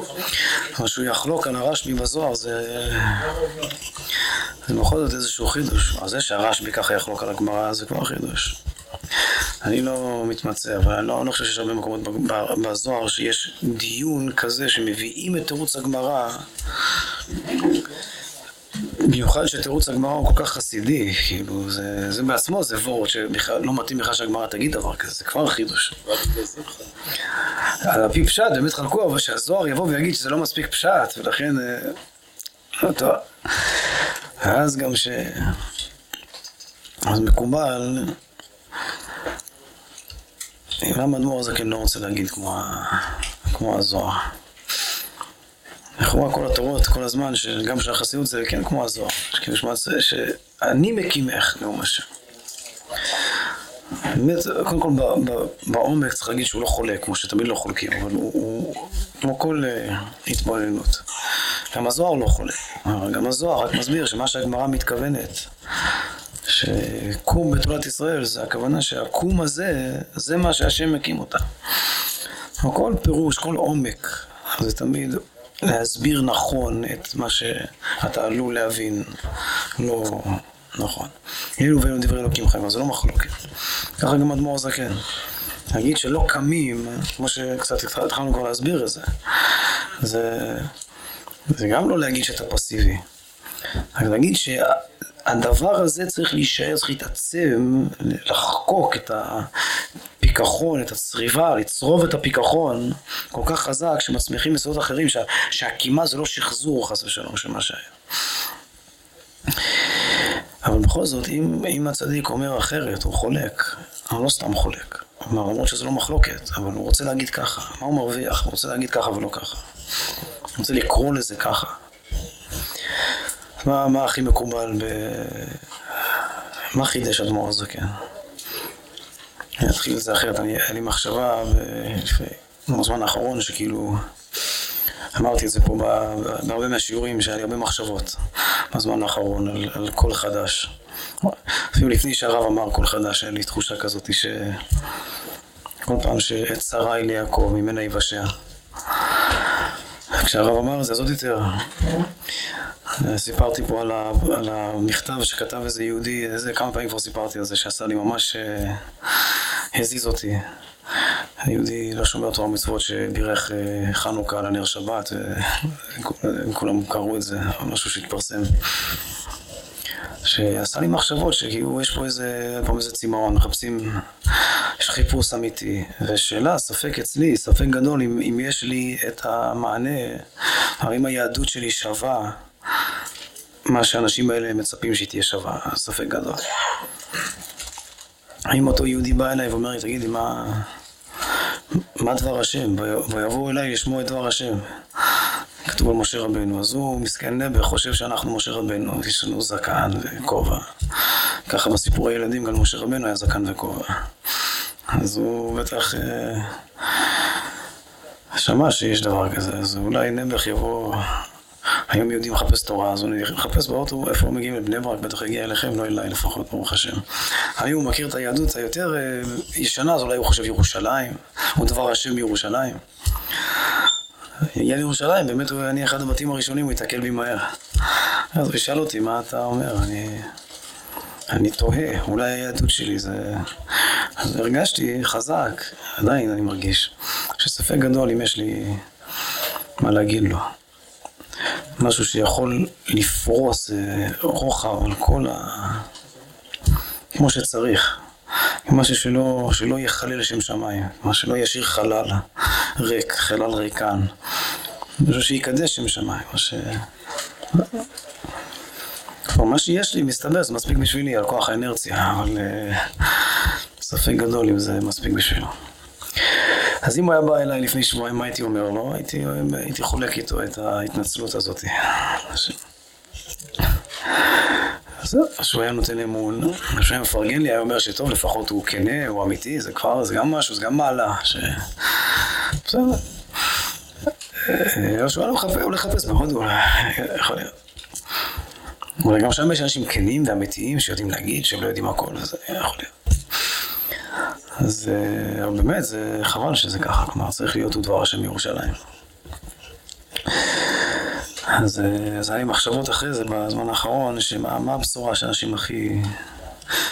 Speaker 1: אבל שהוא יחלוק על הרשב"י בזוהר זה, זה בכל זאת איזשהו חידוש. אז זה שהרשב"י ככה יחלוק על הגמרא זה כבר חידוש. אני לא מתמצא, אבל אני לא, אני לא חושב שיש הרבה מקומות בזוהר שיש דיון כזה שמביאים את תירוץ הגמרא במיוחד שתירוץ הגמרא הוא כל כך חסידי, כאילו, זה, זה בעצמו זה וורד שבכלל לא מתאים בכלל שהגמרא תגיד דבר כזה, זה כבר חידוש. על הפי פשט באמת חלקו, אבל שהזוהר יבוא ויגיד שזה לא מספיק פשט, ולכן... אה, לא טוב. אז גם ש... אז מקובל, למה אדמו"ר הזקן לא רוצה להגיד כמו, כמו הזוהר? לכאורה כל התורות, כל הזמן, שגם של החסידות זה כן כמו הזוהר. שאני מקימך, נאום השם. באמת, קודם כל בעומק צריך להגיד שהוא לא חולק, כמו שתמיד לא חולקים, אבל הוא, הוא כמו כל uh, התבוננות. גם הזוהר לא חולק, גם הזוהר רק מסביר שמה שהגמרא מתכוונת, שקום בתולת ישראל, זה הכוונה שהקום הזה, זה מה שהשם מקים אותה. כל פירוש, כל עומק, זה תמיד להסביר נכון את מה שאתה עלול להבין לא נכון. אלו ואלו דברי אלוקים חיים, אז זה לא מחלוקת. ככה גם אדמו"ר זקן. להגיד שלא קמים, כמו שקצת התחלנו כבר להסביר את זה, זה, זה גם לא להגיד שאתה פסיבי. רק להגיד שהדבר הזה צריך להישאר, צריך להתעצם, לחקוק את הפיכחון, את הצריבה, לצרוב את הפיכחון כל כך חזק שמצמיחים יסודות אחרים, שה, שהקימה זה לא שחזור חס ושלום של מה שהיה. אבל בכל זאת, אם, אם הצדיק אומר אחרת, הוא חולק, הוא לא סתם חולק. כלומר, למרות שזה לא מחלוקת, אבל הוא רוצה להגיד ככה. מה הוא מרוויח? הוא רוצה להגיד ככה ולא ככה. הוא רוצה לקרוא לזה ככה. מה, מה הכי מקובל ב... מה חידש אדמו"ר הזקן? אני אתחיל את זה אחרת, אני, היה לי מחשבה בזמן האחרון שכאילו אמרתי את זה פה בהרבה מהשיעורים שהיה לי הרבה מחשבות בזמן האחרון על, על קול חדש. אפילו לפני שהרב אמר קול חדש, היה לי תחושה כזאת שכל פעם שעת צרה היא ליעקב, ממנה יבשע. כשהרב אמר זה, אז עוד יותר. סיפרתי פה על, ה, על המכתב שכתב איזה יהודי, איזה כמה פעמים כבר סיפרתי על זה, שעשה לי ממש, אה, הזיז אותי. היהודי לא שומר תורה ומצוות שבירך אה, חנוכה על הנר שבת, וכולם קראו את זה, משהו שהתפרסם. שעשה לי מחשבות שכאילו יש פה איזה, פעם איזה צמאון, מחפשים, יש חיפוש אמיתי, ושאלה, ספק אצלי, ספק גדול אם, אם יש לי את המענה, האם היהדות שלי שווה מה שהאנשים האלה מצפים שהיא תהיה שווה, ספק גדול. האם אותו יהודי בא אליי ואומר לי, תגידי, מה, מה דבר השם? ויבואו אליי לשמוע את דבר השם. כתוב על משה רבנו, אז הוא מסכן נבר, חושב שאנחנו משה רבנו, יש לנו זקן וכובע. ככה בסיפורי ילדים גם משה רבנו היה זקן וכובע. אז הוא בטח אה, שמע שיש דבר כזה, אז אולי נעבך יבוא, היום יהודי מחפש תורה, אז הוא מחפש באוטו איפה מגיעים לבני ברק, בטח יגיע אליכם, לא אליי לפחות, ברוך השם. האם הוא מכיר את היהדות היותר אה, ישנה, אז אולי הוא חושב ירושלים, או דבר השם בירושלים. יגיע לירושלים, באמת הוא, אני אחד הבתים הראשונים, הוא יתקל בי מהר. אז הוא ישאל אותי, מה אתה אומר? אני, אני תוהה, אולי היהדות שלי זה... אז הרגשתי חזק, עדיין אני מרגיש, שספק גדול אם יש לי מה להגיד לו. משהו שיכול לפרוס אה, רוחב על כל ה... כמו שצריך. משהו שלא, שלא יחלל לשם שמיים, מה שלא ישאיר חלל ריק, חלל ריקן. משהו שיקדש שם שמיים, מה ש... כבר מה שיש לי מסתבר, זה מספיק בשבילי על כוח האנרציה, אבל uh, ספק גדול אם זה מספיק בשבילו. אז אם הוא היה בא אליי לפני שבועיים, מה הייתי אומר לו? הייתי, הייתי חולק איתו את ההתנצלות הזאת. זהו, שהוא היה נותן אמון, שהוא היה מפרגן לי, היה אומר שטוב, לפחות הוא כנה, הוא אמיתי, זה כבר, זה גם משהו, זה גם מעלה, ש... בסדר. או שהוא היה הולך לחפש בהודו, יכול להיות. אולי גם שם יש אנשים כנים ואמיתיים שיודעים להגיד שהם לא יודעים הכל, אז יכול להיות. אז אה, באמת, זה חבל שזה ככה, כלומר צריך להיות הוא דבר השם מירושלים. אז, אה, אז היה לי מחשבות אחרי זה בזמן האחרון, שמה הבשורה שאנשים הכי...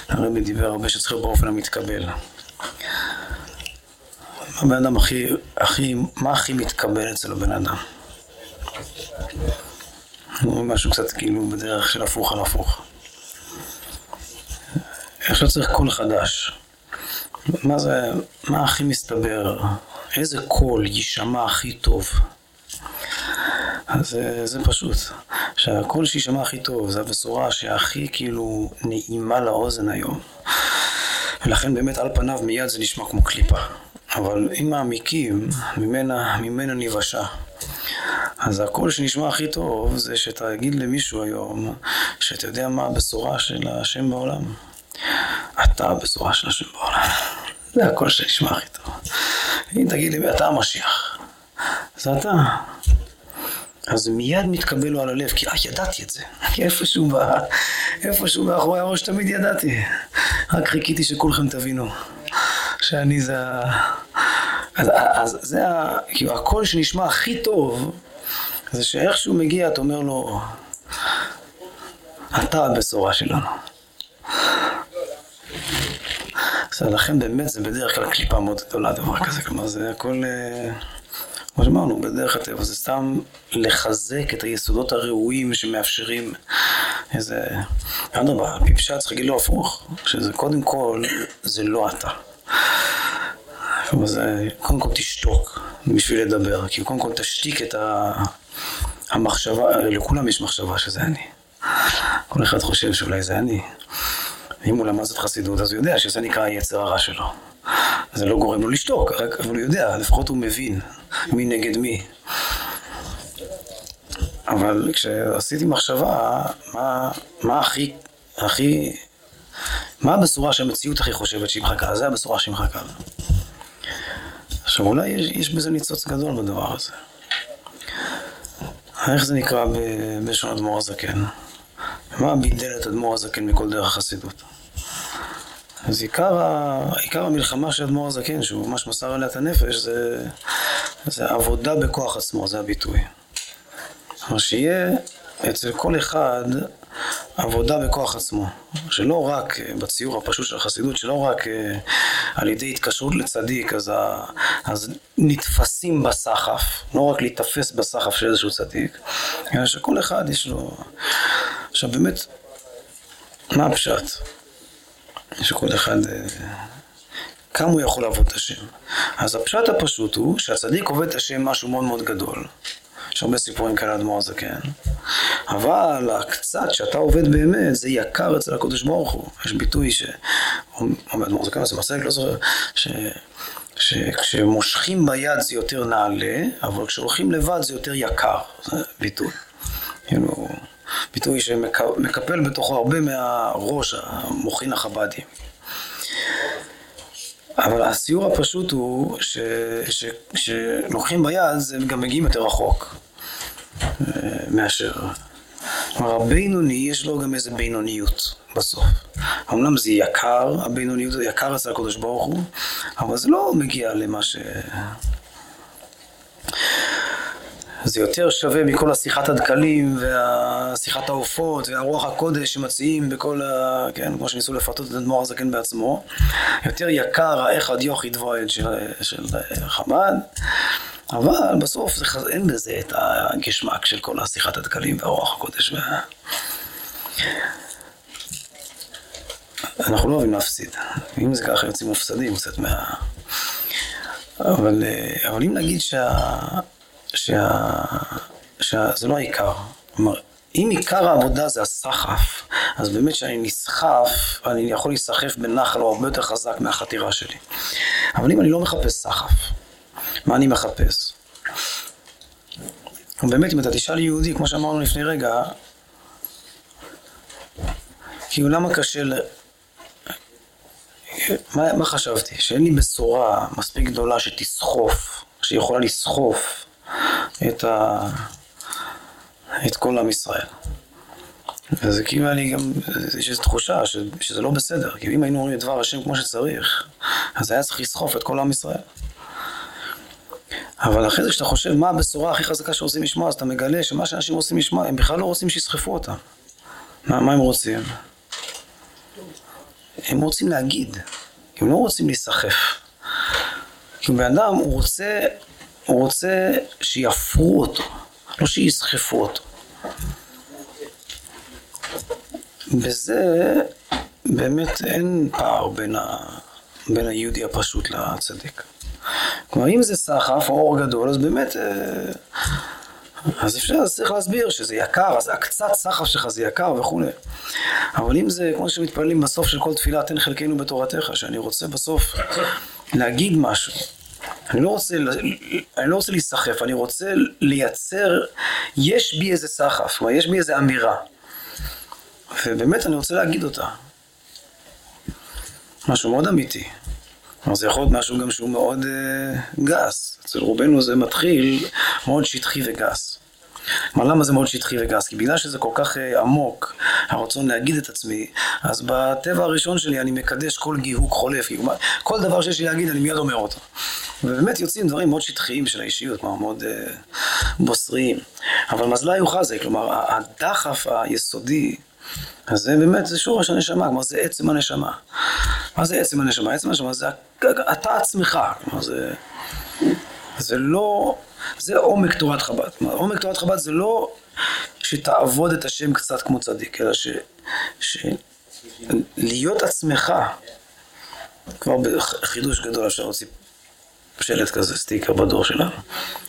Speaker 1: הרבי דיבר הרבה שצריך להיות באופן המתקבל. הבן אדם הכי, הכי, מה הכי מתקבל אצל הבן אדם? משהו קצת כאילו בדרך של הפוך על הפוך. לא צריך קול חדש? מה זה, מה הכי מסתבר? איזה קול יישמע הכי טוב? אז זה, זה פשוט, שהקול שיישמע הכי טוב, זה הבשורה שהכי כאילו נעימה לאוזן היום. ולכן באמת על פניו מיד זה נשמע כמו קליפה. אבל אם מעמיקים, ממנה, ממנה ניוושע. אז הקול שנשמע הכי טוב זה שתגיד למישהו היום שאתה יודע מה הבשורה של השם בעולם. אתה הבשורה של השם בעולם. זה הקול שנשמע הכי טוב. אם תגיד לי, אתה המשיח. זה אתה. אז מיד מתקבל לו על הלב, כי אה, ידעתי את זה. כי איפשהו, בא, איפשהו מאחורי הראש תמיד ידעתי. רק חיכיתי שכולכם תבינו שאני זה. אז, אז זה ה... כאילו, הקול שנשמע הכי טוב, זה שאיכשהו מגיע, אתה אומר לו, אתה הבשורה שלנו. אז לכן באמת זה בדרך כלל קליפה מאוד גדולה דבר כזה, כלומר זה הכל, אה, כמו שאמרנו, בדרך הטבע, זה סתם לחזק את היסודות הראויים שמאפשרים איזה, אדרבה, על פי פשט צריך להגיד לו הפוך, שזה קודם כל, זה לא אתה. זה, קודם כל תשתוק בשביל לדבר, כי קודם כל תשתיק את ה... המחשבה, לכולם יש מחשבה שזה אני. כל אחד חושב שאולי זה אני. אם הוא למד את חסידות, אז הוא יודע שזה נקרא היצר הרע שלו. זה לא גורם לו לשתוק, רק, אבל הוא יודע, לפחות הוא מבין מי נגד מי. אבל כשעשיתי מחשבה, מה, מה הכי, הכי, מה הבשורה שהמציאות הכי חושבת שהיא מחכה? זה הבשורה שהיא מחכה. עכשיו אולי יש, יש בזה ניצוץ גדול בדבר הזה. איך זה נקרא בלשון אדמו"ר הזקן? מה בידל את אדמו"ר הזקן מכל דרך החסידות? אז עיקר, ה... עיקר המלחמה של אדמו"ר הזקן, שהוא ממש מסר עליה את הנפש, זה, זה עבודה בכוח עצמו, זה הביטוי. כלומר שיהיה אצל כל אחד עבודה בכוח עצמו, שלא רק בציור הפשוט של החסידות, שלא רק אה, על ידי התקשרות לצדיק, אז, ה, אז נתפסים בסחף, לא רק להיתפס בסחף של איזשהו צדיק, אלא שכל אחד יש לו... עכשיו באמת, מה הפשט? שכל אחד... אה, כמה הוא יכול לעבוד את השם. אז הפשט הפשוט הוא שהצדיק עובד את השם משהו מאוד מאוד גדול. יש הרבה סיפורים כאלה אדמו"ר הזקן. אבל הקצת שאתה עובד באמת, זה יקר אצל הקדוש ברוך הוא. יש ביטוי ש... אומר אדמו"ר הזקן, זה מסק, לא זוכר, ש... שכשמושכים ביד זה יותר נעלה, אבל כשהולכים לבד זה יותר יקר. זה ביטוי. כאילו, ביטוי שמקפל בתוכו הרבה מהראש המוחין החב"דים. אבל הסיור הפשוט הוא שכשלוקחים ביד, הם גם מגיעים יותר רחוק אה, מאשר... כלומר, הבינוני יש לו גם איזה בינוניות בסוף. אמנם זה יקר, הבינוניות זה יקר אצל הקדוש ברוך הוא, אבל זה לא מגיע למה ש... זה יותר שווה מכל השיחת הדקלים והשיחת העופות והרוח הקודש שמציעים בכל ה... כן, כמו שניסו לפרטות את אדמו"ר הזקן בעצמו. יותר יקר האחד יוכי דבויד של, של חב"ד, אבל בסוף זה, אין בזה את הגשמק של כל השיחת הדקלים והרוח הקודש. וה... אנחנו לא אוהבים להפסיד. אם זה ככה יוצאים מופסדים קצת מה... אבל, אבל אם נגיד שה... שה... שזה לא העיקר. כלומר, אם עיקר העבודה זה הסחף, אז באמת כשאני נסחף, אני יכול להיסחף בנחל הוא הרבה יותר חזק מהחתירה שלי. אבל אם אני לא מחפש סחף, מה אני מחפש? ובאמת, אם אתה תשאל יהודי, כמו שאמרנו לפני רגע, כאילו למה קשה ל... מה, מה חשבתי? שאין לי בשורה מספיק גדולה שתסחוף, שיכולה לסחוף את, ה... את כל עם ישראל. אז כאילו אני גם, יש איזו תחושה ש, שזה לא בסדר, כי אם היינו אומרים את דבר השם כמו שצריך, אז היה צריך לסחוף את כל עם ישראל. אבל אחרי זה כשאתה חושב מה הבשורה הכי חזקה שרוצים לשמוע, אז אתה מגלה שמה שאנשים רוצים לשמוע, הם בכלל לא רוצים שיסחפו אותם. מה, מה הם רוצים? הם רוצים להגיד, הם לא רוצים להיסחף. כי בן אדם, הוא רוצה, הוא רוצה שיפרו אותו, לא שיסחפו אותו. בזה באמת אין פער בין, ה, בין היהודי הפשוט לצדיק. כלומר, אם זה סחף או אור גדול, אז באמת... אה, אז אפשר, אז צריך להסביר שזה יקר, אז הקצת סחף שלך זה יקר וכולי. אבל אם זה, כמו שמתפללים בסוף של כל תפילה, תן חלקנו בתורתך, שאני רוצה בסוף להגיד משהו. אני לא רוצה, אני לא רוצה להיסחף, אני רוצה לייצר, יש בי איזה סחף, כלומר יש בי איזה אמירה. ובאמת אני רוצה להגיד אותה. משהו מאוד אמיתי. כלומר זה יכול להיות משהו גם שהוא מאוד uh, גס. אצל רובנו זה מתחיל מאוד שטחי וגס. כלומר למה זה מאוד שטחי וגס? כי בגלל שזה כל כך uh, עמוק, הרצון להגיד את עצמי, אז בטבע הראשון שלי אני מקדש כל גיהוק חולף. כל דבר שיש לי להגיד אני מיד אומר אותו. ובאמת יוצאים דברים מאוד שטחיים של האישיות, כלומר מאוד uh, בוסריים. אבל מזלה הוא חזק, כלומר הדחף היסודי אז זה באמת, זה שורש הנשמה, כלומר זה עצם הנשמה. מה זה עצם הנשמה? עצם הנשמה זה אתה עצמך, כלומר זה... זה לא... זה עומק תורת חב"ד. עומק תורת חב"ד זה לא שתעבוד את השם קצת כמו צדיק, אלא ש... ש... להיות עצמך, כבר בחידוש גדול אפשר להוציא שלט כזה, סטיקר בדור שלנו,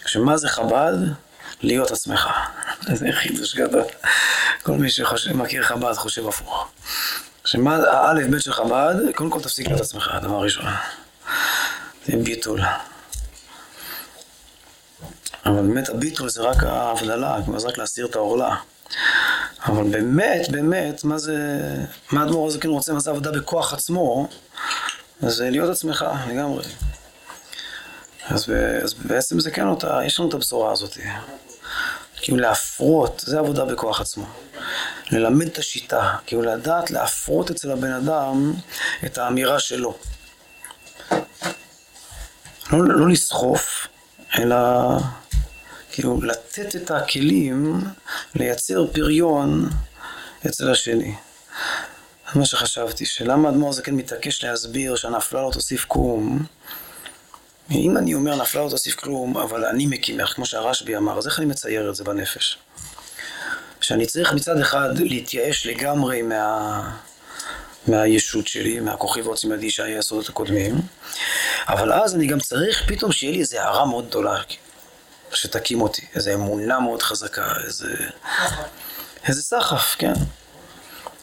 Speaker 1: שמה זה חב"ד? להיות עצמך. זה חידוש גדול. כל מי שמכיר חב"ד חושב הפוך. שמה האלף בית של חב"ד, קודם כל תפסיק להיות עצמך, הדבר הראשון. זה ביטול. אבל באמת הביטול זה רק ההבדלה, כלומר זה רק להסיר את העורלה. אבל באמת, באמת, מה זה, מה האדמו"ר הזה כן רוצה, מה זה עבודה בכוח עצמו, זה להיות עצמך לגמרי. אז, אז בעצם זה כן אותה, יש לנו את הבשורה הזאת. כאילו להפרות, זה עבודה בכוח עצמו. ללמד את השיטה, כאילו לדעת להפרות אצל הבן אדם את האמירה שלו. לא, לא לסחוף, אלא כאילו לתת את הכלים לייצר פריון אצל השני. מה שחשבתי, שלמה אדמו"ר זה כן מתעקש להסביר שהנפלה לא תוסיף קום, אם אני אומר נפלה לא תוסיף כלום, אבל אני מקימך, כמו שהרשב"י אמר, אז איך אני מצייר את זה בנפש? שאני צריך מצד אחד להתייאש לגמרי מה... מהישות שלי, מהכוחי ועוצם ידי שהיה היסודות הקודמים, אבל אז אני גם צריך פתאום שיהיה לי איזו הערה מאוד גדולה, שתקים אותי, איזו אמונה מאוד חזקה, איזה... איזה סחף, כן.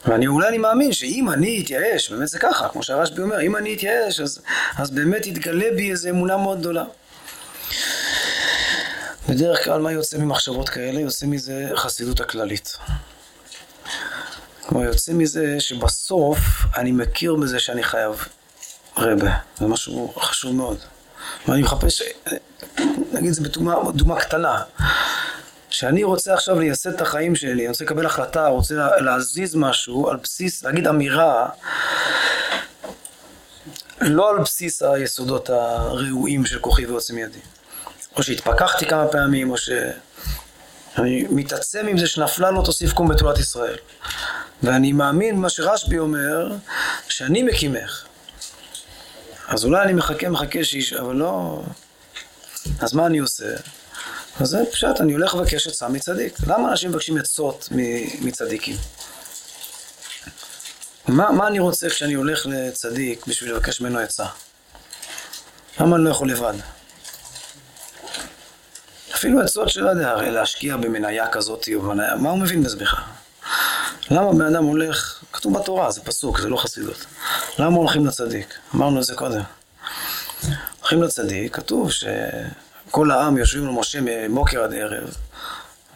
Speaker 1: ואני אולי אני מאמין שאם אני אתייאש, באמת זה ככה, כמו שהרשב"י אומר, אם אני אתייאש, אז, אז באמת יתגלה בי איזו אמונה מאוד גדולה. בדרך כלל מה יוצא ממחשבות כאלה? יוצא מזה חסידות הכללית. כלומר, יוצא מזה שבסוף אני מכיר בזה שאני חייב רבה. זה משהו חשוב מאוד. ואני מחפש, נגיד זה בדוגמה קטנה. שאני רוצה עכשיו לייסד את החיים שלי, אני רוצה לקבל החלטה, רוצה להזיז משהו על בסיס, להגיד אמירה, לא על בסיס היסודות הראויים של כוחי ועוצם ידי. או שהתפכחתי כמה פעמים, או שאני מתעצם עם זה שנפלה לא תוסיף קום בתורת ישראל. ואני מאמין מה שרשב"י אומר, שאני מקימך. אז אולי אני מחכה, מחכה שיש, אבל לא... אז מה אני עושה? אז זה פשוט, אני הולך לבקש עצה מצדיק. למה אנשים מבקשים עצות מצדיקים? מה, מה אני רוצה כשאני הולך לצדיק בשביל לבקש ממנו עצה? למה אני לא יכול לבד? אפילו עצות שלא יודע, להשקיע במניה כזאת במניה, מה הוא מבין בזה בכלל? למה בן אדם הולך, כתוב בתורה, זה פסוק, זה לא חסידות. למה הולכים לצדיק? אמרנו את זה קודם. הולכים לצדיק, כתוב ש... כל העם יושבים למשה מבוקר עד ערב.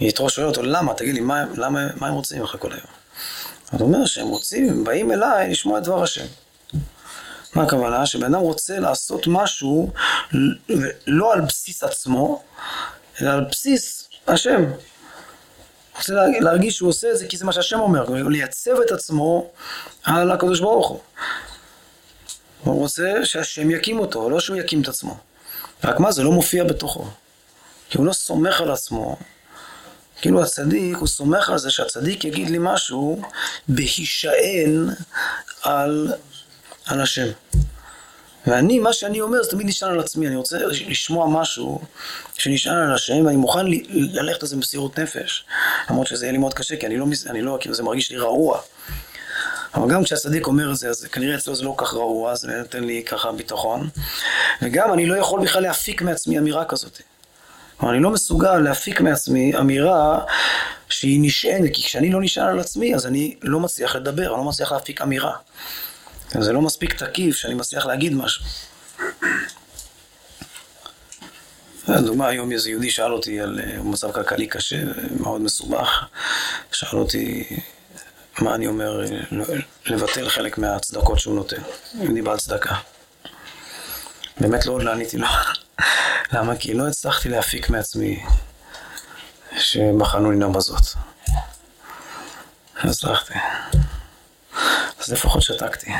Speaker 1: יתרו שואל אותו, למה? תגיד לי, מה, למה, מה הם רוצים ממך כל היום? הוא אומר שהם רוצים, הם באים אליי לשמוע את דבר השם. מה הכוונה? שבן אדם רוצה לעשות משהו לא על בסיס עצמו, אלא על בסיס השם. רוצה לה- להרגיש שהוא עושה את זה כי זה מה שהשם אומר, לייצב את עצמו על הקדוש ברוך הוא. הוא רוצה שהשם יקים אותו, לא שהוא יקים את עצמו. רק מה, זה לא מופיע בתוכו. כי הוא לא סומך על עצמו. כאילו הצדיק, הוא סומך על זה שהצדיק יגיד לי משהו בהישען על, על השם. ואני, מה שאני אומר זה תמיד נשען על עצמי, אני רוצה לשמוע משהו שנשען על השם, ואני מוכן ללכת על זה במסירות נפש. למרות שזה יהיה לי מאוד קשה, כי אני לא, אני לא, כאילו זה מרגיש לי רעוע. אבל גם כשהצדיק אומר את זה, אז כנראה אצלו זה לא כך רעוע, זה נותן לי ככה ביטחון. וגם אני לא יכול בכלל להפיק מעצמי אמירה כזאת. כלומר, אני לא מסוגל להפיק מעצמי אמירה שהיא נשענת, כי כשאני לא נשען על עצמי, אז אני לא מצליח לדבר, אני לא מצליח להפיק אמירה. זה לא מספיק תקיף שאני מצליח להגיד משהו. לדוגמה, היום איזה יהודי שאל אותי על אה, מצב כלכלי קשה, מאוד מסובך. שאל אותי מה אני אומר, אה, לבטל חלק מהצדקות שהוא נותן. יהודי בעל צדקה. באמת לא עוד עניתי לו. למה? כי לא הצלחתי להפיק מעצמי שבחנו לינה בזאת. לא הצלחתי. אז לפחות שתקתי.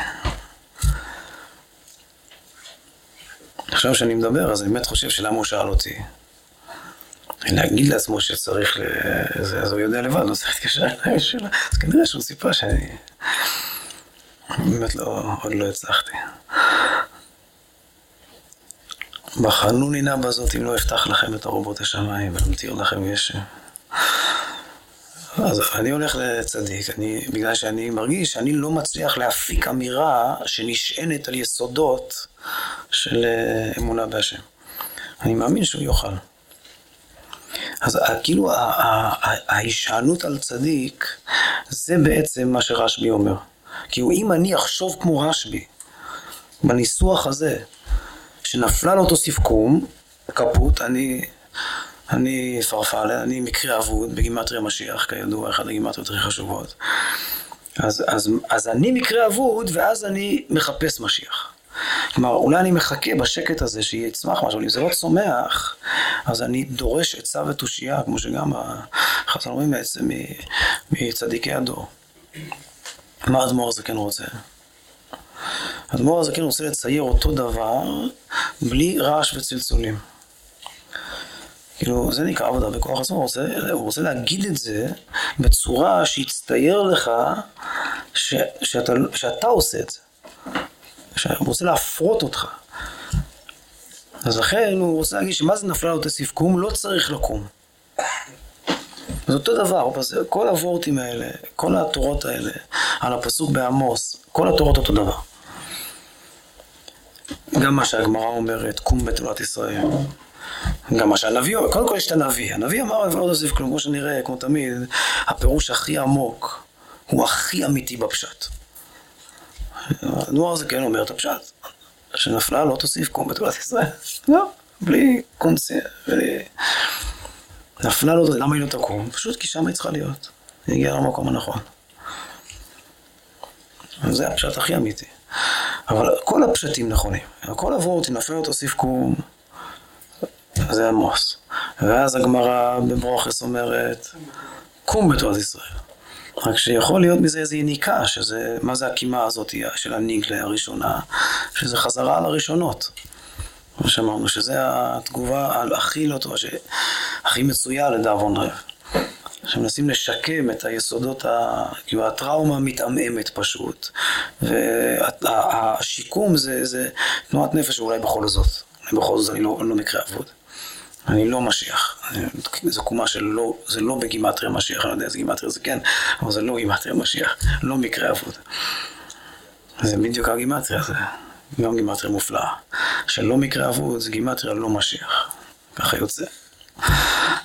Speaker 1: עכשיו שאני מדבר, אז אני באמת חושב שלמה הוא שאל אותי. להגיד לעצמו שצריך, ל... זה, אז הוא יודע לבד, לא צריך להתקשר אליי שלה. אז כנראה שהוא ציפה שאני... באמת לא, עוד לא הצלחתי. בחנוני נא בזאת אם לא אפתח לכם את ארובות השמיים ולמתיר לכם גשם. אז אני הולך לצדיק, אני, בגלל שאני מרגיש שאני לא מצליח להפיק אמירה שנשענת על יסודות של אה, אמונה בהשם. אני מאמין שהוא יוכל. אז ה- כאילו ההישענות על צדיק, זה בעצם מה שרשב"י אומר. כאילו אם אני אחשוב כמו רשב"י, בניסוח הזה, שנפלה לאותו סיפקום, כפות, אני, אני פרפלה, אני מקרה אבוד בגימטריה משיח, כידוע, אחת הגימטריות הכי חשובות. אז, אז, אז אני מקרה אבוד, ואז אני מחפש משיח. כלומר, אולי אני מחכה בשקט הזה שיצמח משהו, אבל אם זה לא צומח, אז אני דורש עצה ותושייה, כמו שגם החז"ל אומרים בעצם מצדיקי הדור. מה האדמו"ר הזה כן רוצה? האדמו"ר הזה כן רוצה לצייר אותו דבר בלי רעש וצלצולים. כאילו, זה נקרא עבודה בכוח עצמו, הוא רוצה, הוא רוצה להגיד את זה בצורה שיצטייר לך ש, שאתה, שאתה עושה את זה. שהוא רוצה להפרות אותך. אז לכן הוא רוצה להגיד שמה זה נפלה לו תסיפקום? לא צריך לקום. זה אותו דבר, כל הוורטים האלה, כל התורות האלה, על הפסוק בעמוס, כל התורות אותו דבר. גם מה שהגמרא אומרת, קום בתורת ישראל. גם מה שהנביא אומר, קודם כל יש את הנביא. הנביא אמר ולא תוסיף כלום, כמו שנראה, כמו תמיד, הפירוש הכי עמוק הוא הכי אמיתי בפשט. הנוער הזה כן אומר את הפשט, שנפלה לא תוסיף קום בתורת ישראל. לא, בלי קונציה, בלי... נפלה לא תוסיף, למה היא לא תקום? פשוט כי שם היא צריכה להיות. היא הגיעה למקום הנכון. זה הפשט הכי אמיתי. אבל כל הפשטים נכונים. כל הוורטים, נפלה לא תוסיף קום, זה עמוס. ואז הגמרא בברוכס אומרת, קום בתורת ישראל. רק שיכול להיות מזה איזו יניקה, שזה, מה זה הקימה הזאת של הניגלה הראשונה, שזה חזרה על הראשונות. כמו שאמרנו, שזה התגובה על הכי לא טובה, הכי מצויה לדאבון רב. שמנסים לשקם את היסודות, ה... כאילו הטראומה מתעמעמת פשוט. והשיקום זה, זה תנועת נפש אולי בכל זאת. בכל זאת אני לא, לא מקרה אבוד. אני לא משיח. זו קומה שלא, זה לא בגימטריה משיח, אני לא יודע איזה גימטריה זה כן, אבל זה לא גימטריה משיח, לא מקרה אבוד. זה בדיוק הגימטריה, זה גם גימטריה מופלאה. שלא מקרה אבוד זה גימטריה לא משיח. ככה יוצא.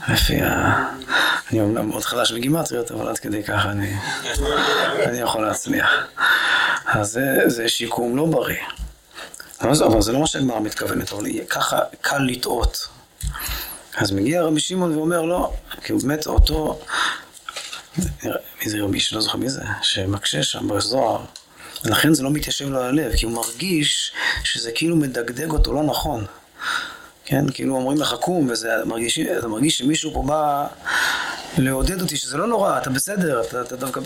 Speaker 1: לפי ה... אני אומנם מאוד חדש בגימטריות, אבל עד כדי ככה אני, אני יכול להצליח. אז זה, זה שיקום לא בריא. אבל זה, לא מה שהגמרא מתכוונת, אבל ככה קל לטעות. אז מגיע רבי שמעון ואומר לא, כי הוא באמת אותו, מי זה רבי, שלא זוכר מי זה, שמקשה שם בזוהר. ולכן זה לא מתיישב לו על הלב, כי הוא מרגיש שזה כאילו מדגדג אותו לא נכון. כן, כאילו אומרים לך קום, וזה מרגיש, מרגיש שמישהו פה בא לעודד אותי שזה לא נורא, אתה בסדר, אתה, אתה דווקא...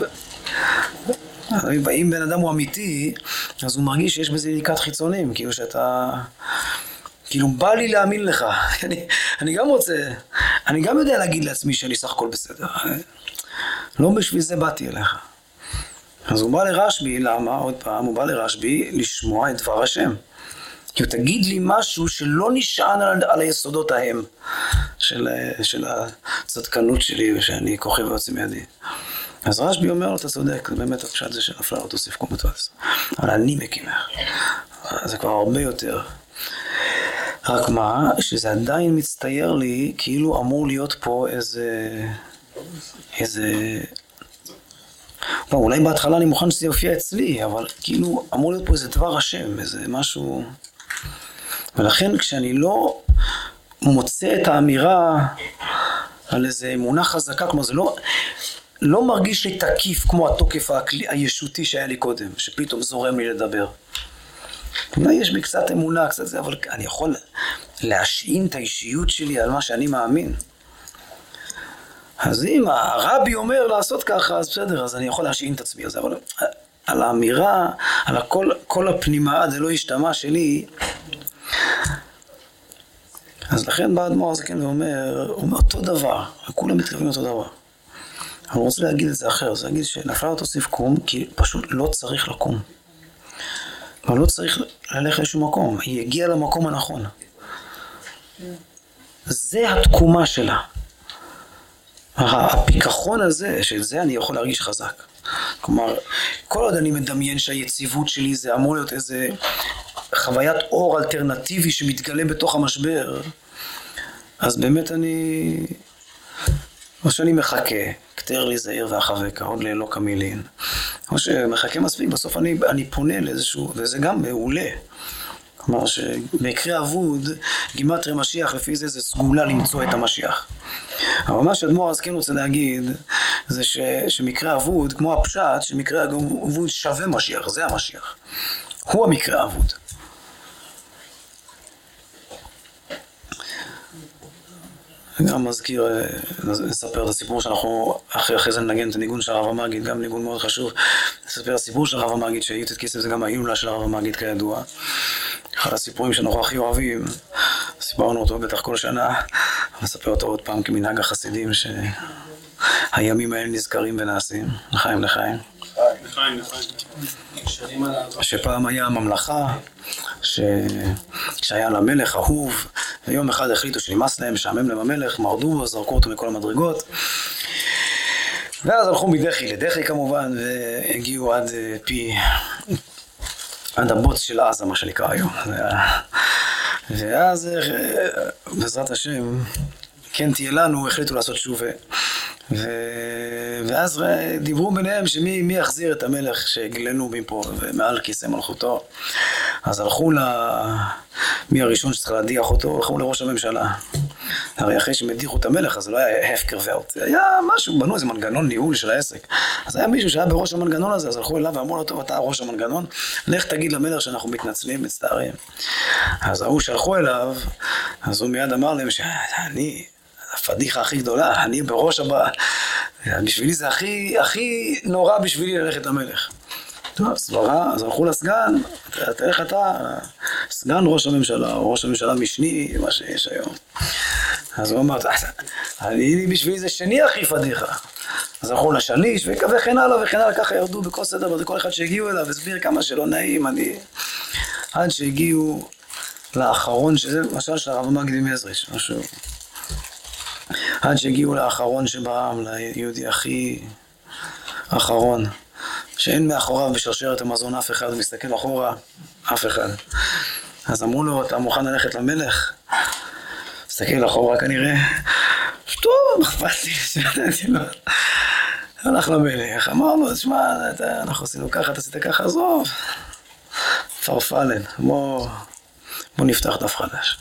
Speaker 1: אם בן אדם הוא אמיתי, אז הוא מרגיש שיש בזה יניקת חיצונים, כאילו שאתה... כאילו בא לי להאמין לך, אני, אני גם רוצה, אני גם יודע להגיד לעצמי שאני סך הכל בסדר, לא בשביל זה באתי אליך. אז הוא בא לרשב"י, למה? עוד פעם, הוא בא לרשב"י לשמוע את דבר השם. כאילו תגיד לי משהו שלא נשען על, על היסודות ההם של, של הצדקנות שלי ושאני כוכב ויוצא מידי. אז רשב"י אומר לו, אתה צודק, זה באמת הפשט זה שנפלה לא תוסיף ותועש. אבל אני מקימך. זה כבר הרבה יותר. רק מה, שזה עדיין מצטייר לי כאילו אמור להיות פה איזה... איזה... בוא, אולי בהתחלה אני מוכן שזה יופיע אצלי, אבל כאילו אמור להיות פה איזה דבר השם, איזה משהו... ולכן כשאני לא מוצא את האמירה על איזה אמונה חזקה, כלומר זה לא, לא מרגיש לי תקיף כמו התוקף הישותי שהיה לי קודם, שפתאום זורם לי לדבר. אולי יש בי קצת אמונה, קצת זה, אבל אני יכול להשעין את האישיות שלי על מה שאני מאמין. אז אם הרבי אומר לעשות ככה, אז בסדר, אז אני יכול להשעין את עצמי על זה, אבל על האמירה, על הכל, כל הפנימה, זה לא השתמע שלי, אז לכן בא אדמו"ר הזקן ואומר, הוא אומר אותו דבר, כולם מתכוונים אותו דבר. אבל הוא רוצה להגיד את זה אחר, זה להגיד שנפלה לא תוסיף קום, כי פשוט לא צריך לקום. אבל לא צריך ללכת לשום מקום, היא הגיעה למקום הנכון. זה התקומה שלה. הפיכחון הזה, של זה אני יכול להרגיש חזק. כלומר, כל עוד אני מדמיין שהיציבות שלי זה אמור להיות איזה חוויית אור אלטרנטיבי שמתגלה בתוך המשבר, אז באמת אני... או שאני מחכה, כתר לי זעיר ואחבקה, עוד לאלוק המילין. או שמחכה מספיק, בסוף אני, אני פונה לאיזשהו, וזה גם מעולה. כלומר שבמקרה אבוד, גימטרי משיח, לפי זה זה סגולה למצוא את המשיח. אבל מה שאדמו"ר אז כן רוצה להגיד, זה ש, שמקרה אבוד, כמו הפשט, שמקרה אבוד שווה משיח, זה המשיח. הוא המקרה האבוד. גם מזכיר, אה, נספר את הסיפור שאנחנו, אחרי, אחרי זה נגן את הניגון של הרב המגיד, גם ניגון מאוד חשוב. נספר הסיפור של הרב המגיד, שי"ט כסף זה גם ההילולה של הרב המגיד כידוע. אחד הסיפורים שאנחנו הכי אוהבים, סיפרנו אותו בטח כל שנה, נספר אותו עוד פעם כמנהג החסידים, שהימים האלה נזכרים ונעשים. לחיים לחיים. שפעם היה ממלכה, ש... שהיה לה מלך אהוב, ויום אחד החליטו שנמאס להם, משעמם להם המלך, מרדו, זרקו אותו מכל המדרגות. ואז הלכו מדחי לדחי כמובן, והגיעו עד אה, פי, עד הבוץ של עזה, מה שנקרא היום. ואז אה, בעזרת השם, כן תהיה לנו, החליטו לעשות שובה. ו... ואז דיברו ביניהם שמי יחזיר את המלך שהגלנו מפה ומעל כיסא מלכותו. אז הלכו ל... מי הראשון שצריך להדיח אותו? הלכו לראש הממשלה. הרי אחרי שהם הדיחו את המלך, אז זה לא היה הפקר ואוט, זה היה משהו, בנו איזה מנגנון ניהול של העסק. אז היה מישהו שהיה בראש המנגנון הזה, אז הלכו אליו ואמרו לו, טוב, אתה ראש המנגנון, לך תגיד למלך שאנחנו מתנצלים, מצטערים. אז ההוא שהלכו אליו, אז הוא מיד אמר להם שאני... הפדיחה הכי גדולה, אני בראש הבא, בשבילי זה הכי, הכי נורא בשבילי ללכת למלך. טוב, סברה, אז הלכו לסגן, תלך אתה, סגן ראש הממשלה, או ראש הממשלה משני, מה שיש היום. אז הוא אמר, אני בשבילי זה שני הכי פדיחה. אז הלכו לשליש, וכן הלאה וכן הלאה, ככה ירדו בכל סדר, וכל אחד שהגיעו אליו הסביר כמה שלא נעים, אני... עד שהגיעו לאחרון, שזה למשל של הרב מגדי מזריץ', משהו... עד שהגיעו לאחרון שבעם, ליהודי הכי אחרון, שאין מאחוריו בשרשרת המזון אף אחד, מסתכל אחורה, אף אחד. אז אמרו לו, אתה מוכן ללכת למלך? מסתכל אחורה כנראה, טוב, אכפת לי, שנתתי לו. הלך למלך, אמר לו, תשמע, אנחנו עשינו ככה, אתה עשית ככה, עזוב. פרפלן, בוא, בוא נפתח דף חדש.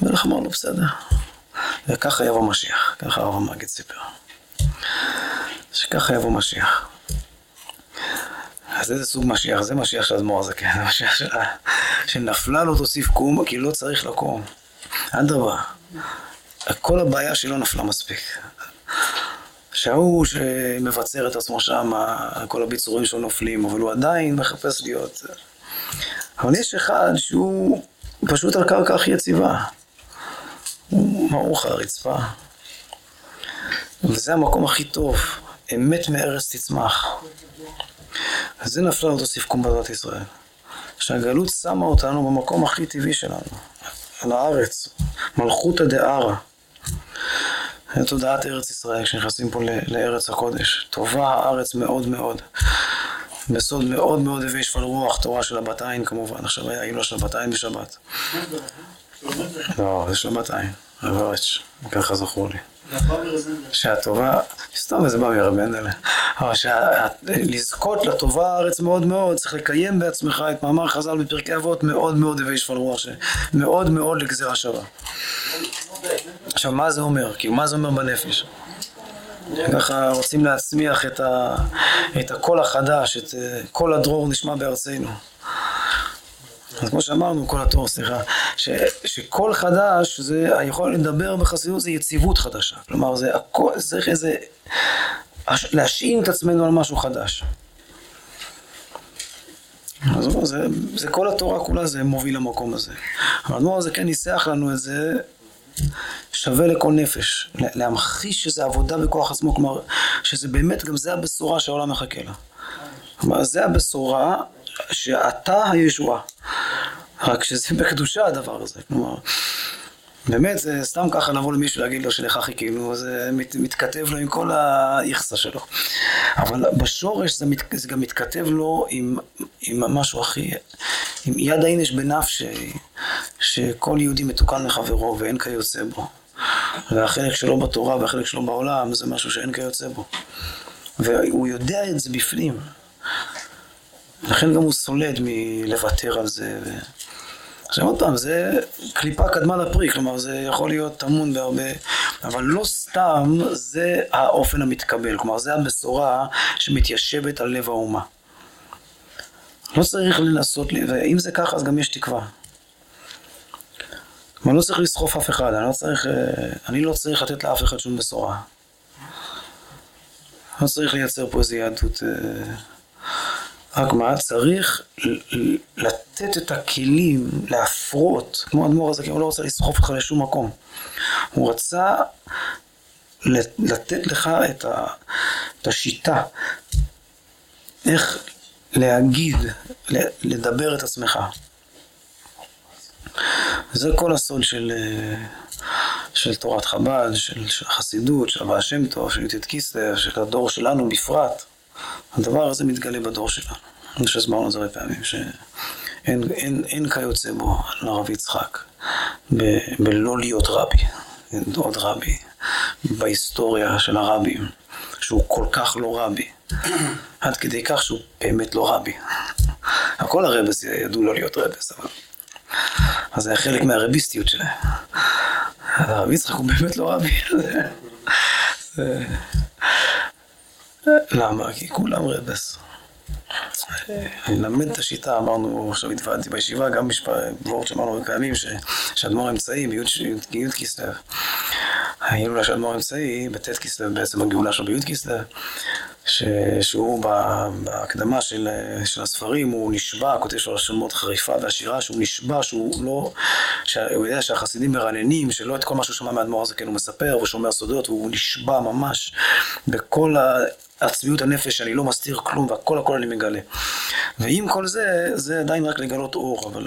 Speaker 1: המלך אמר לו, בסדר. וככה יבוא משיח, ככה הרב המגיד סיפר. שככה יבוא משיח. אז איזה סוג משיח? זה משיח של אדמו"ר הזקן, זה משיח של... שנפלה לא תוסיף קום, כי לא צריך לקום. אדרבה, כל הבעיה שלא נפלה מספיק. שההוא שמבצר את עצמו שם, כל הביצורים שלו נופלים, אבל הוא עדיין מחפש להיות... אבל יש אחד שהוא פשוט על קרקע הכי יציבה. הוא מעוך הרצפה. וזה המקום הכי טוב, אמת מארץ תצמח. וזה נפלה אותו סיפקום בדת ישראל. שהגלות שמה אותנו במקום הכי טבעי שלנו, על הארץ, מלכותא דערא. זה תודעת ארץ ישראל כשנכנסים פה לארץ הקודש. טובה הארץ מאוד מאוד. בסוד מאוד מאוד הווה שפל רוח, תורה של הבת עין כמובן. עכשיו היה לא של הבת עין בשבת. לא, זה של הבת עין, רב ארץ, ככה זכור לי. שהטובה, סתם זה בא מרב מנדלה, אבל לזכות לטובה הארץ מאוד מאוד, צריך לקיים בעצמך את מאמר חז"ל בפרקי אבות מאוד מאוד הווי שפל רוח, מאוד מאוד לגזירה שווה. עכשיו מה זה אומר? כאילו מה זה אומר בנפש? ככה רוצים להצמיח את, ה, את הקול החדש, את קול הדרור נשמע בארצנו. אז כמו שאמרנו, כל התור, סליחה, ש, שקול חדש, זה, היכול לדבר בחסידות זה יציבות חדשה. כלומר, זה הכל, צריך איזה, להשעין את עצמנו על משהו חדש. אז זה, זה כל התורה כולה זה מוביל למקום הזה. האדמו"ר הזה כן ניסח לנו את זה שווה לכל נפש. להמחיש שזה עבודה בכוח עצמו, כלומר, שזה באמת, גם זה הבשורה שהעולם מחכה לה. כלומר, זה הבשורה שאתה הישועה. רק שזה בקדושה הדבר הזה, כלומר, באמת זה סתם ככה לבוא למישהו להגיד לו שלך חיכינו, זה מת, מתכתב לו עם כל האיכסה שלו. אבל בשורש זה, מת, זה גם מתכתב לו עם, עם משהו הכי, עם יד האינש בנפשי, שכל יהודי מתוקן לחברו ואין כיוצא בו. והחלק שלו בתורה והחלק שלו בעולם זה משהו שאין כיוצא בו. והוא יודע את זה בפנים. לכן גם הוא סולד מלוותר על זה. עכשיו עוד פעם, זה קליפה קדמה לפרי, כלומר זה יכול להיות טמון בהרבה, אבל לא סתם זה האופן המתקבל, כלומר זה הבשורה שמתיישבת על לב האומה. לא צריך לנסות, ואם זה ככה אז גם יש תקווה. כלומר לא צריך לסחוף אף אחד, אני לא צריך, אני לא צריך לתת לאף אחד שום בשורה. לא צריך לייצר פה איזה יהדות... רק מה, צריך לתת את הכלים, להפרות, כמו האדמו"ר הזה, כי הוא לא רוצה לסחוף אותך לשום מקום. הוא רצה לתת לך את, ה, את השיטה, איך להגיד, לדבר את עצמך. זה כל הסוד של, של תורת חב"ד, של, של החסידות, של הבעל שם טוב, של י"ט קיסלר, של הדור שלנו בפרט. הדבר הזה מתגלה בדור שלנו. אני חושב שהסברנו את זה הרבה פעמים, שאין אין, אין כיוצא בו לרב יצחק, ב, בלא להיות רבי, עוד רבי, בהיסטוריה של הרבים, שהוא כל כך לא רבי, עד כדי כך שהוא באמת לא רבי. הכל הרבס ידעו לא להיות רבס, אבל... אז זה היה חלק מהרביסטיות שלהם. הרב יצחק הוא באמת לא רבי. למה? כי כולם רבס. אני אלמד את השיטה, אמרנו, עכשיו התוועדתי בישיבה, גם בוורד שאמרנו פעמים, שאדמו"ר אמצעי בי' כסלו, ההילולה של אדמו"ר אמצעי, בט' כסלו, בעצם הגאולה שלו בי' כסלו, שהוא בהקדמה של, של הספרים, הוא נשבע, כותב שלו מאוד חריפה ועשירה, שהוא נשבע שהוא לא, שהוא יודע שהחסידים מרננים, שלא את כל מה שהוא שמע מהאדמו"ר הזה כן הוא מספר ושומר סודות, והוא נשבע ממש בכל הצביעות הנפש, שאני לא מסתיר כלום והכל הכל אני מגלה. ועם כל זה, זה עדיין רק לגלות אור, אבל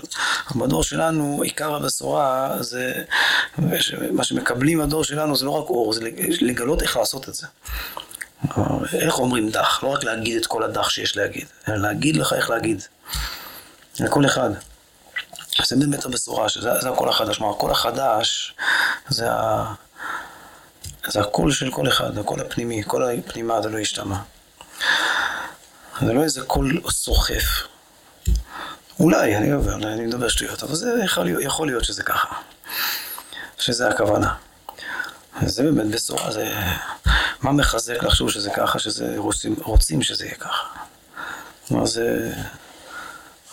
Speaker 1: בדור שלנו עיקר הבשורה זה, מה שמקבלים בדור שלנו זה לא רק אור, זה לגלות איך לעשות את זה. איך אומרים דא"ח? לא רק להגיד את כל הדא"ח שיש להגיד, אלא להגיד לך איך להגיד. לכל אחד. זה באמת הבשורה, שזה הקול החדש. כלומר, הקול החדש זה, ה... זה הקול של כל אחד, הקול הפנימי, כל הפנימה זה לא השתמע. זה לא איזה קול סוחף. אולי, אני עובר, אני מדבר שטויות, אבל זה יכול, יכול להיות שזה ככה. שזה הכוונה. זה באמת בשורה, זה... מה מחזק לחשוב שזה ככה, שזה רוצים, רוצים שזה יהיה ככה. כלומר זה...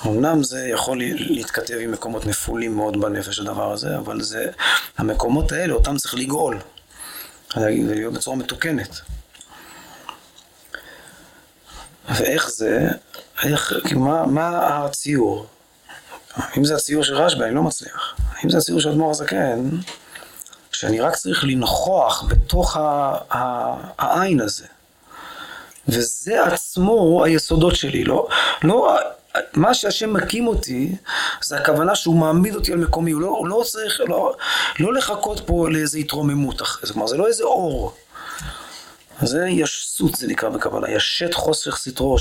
Speaker 1: אמנם זה יכול להתכתב עם מקומות נפולים מאוד בנפש הדבר הזה, אבל זה... המקומות האלה, אותם צריך לגאול. ולהיות בצורה מתוקנת. ואיך זה, איך, מה, מה הציור? אם זה הציור של רשב"י, אני לא מצליח. אם זה הציור של אדמו"ר הזקן, שאני רק צריך לנכוח בתוך העין הזה. וזה עצמו היסודות שלי, לא, לא, מה שהשם מקים אותי, זה הכוונה שהוא מעמיד אותי על מקומי, הוא לא, הוא לא צריך, לא, לא לחכות פה לאיזה התרוממות אחרי זה, כלומר זה לא איזה אור. זה ישסות זה נקרא בקבלה, ישת חוסך סטרו,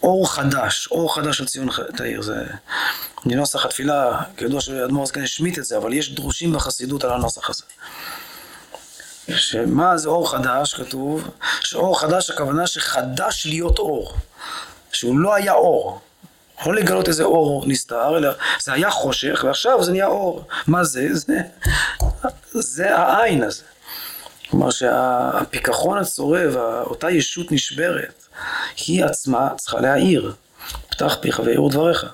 Speaker 1: שהאור חדש, אור חדש של ציון תאיר, זה מנוסח התפילה, כידוע שאדמו"ר הזקן השמיט את זה, אבל יש דרושים בחסידות על הנוסח הזה. שמה זה אור חדש, כתוב, שאור חדש הכוונה שחדש להיות אור, שהוא לא היה אור, לא לגלות איזה אור נסתר, אלא זה היה חושך ועכשיו זה נהיה אור. מה זה? זה, זה העין הזה. כלומר שהפיכחון הצורב, אותה ישות נשברת, היא עצמה צריכה להעיר. פתח פיך ויעור דבריך.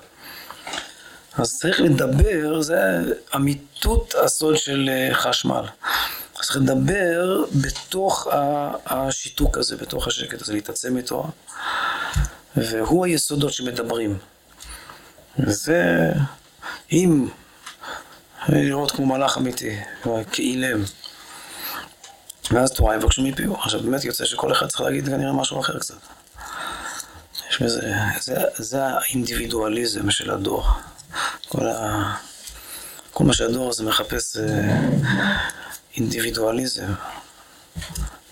Speaker 1: אז צריך לדבר, זה אמיתות הסוד של אה, חשמל. צריך לדבר בתוך השיתוק הזה, בתוך השקט הזה, להתעצם איתו, והוא היסודות שמדברים. וזה, אם לראות כמו מלאך אמיתי, כאילם. ואז תורה יבקשו מפיו. עכשיו באמת יוצא שכל אחד צריך להגיד כנראה משהו אחר קצת. יש בזה, זה, זה האינדיבידואליזם של הדור. כל, ה, כל מה שהדור הזה מחפש זה אינדיבידואליזם.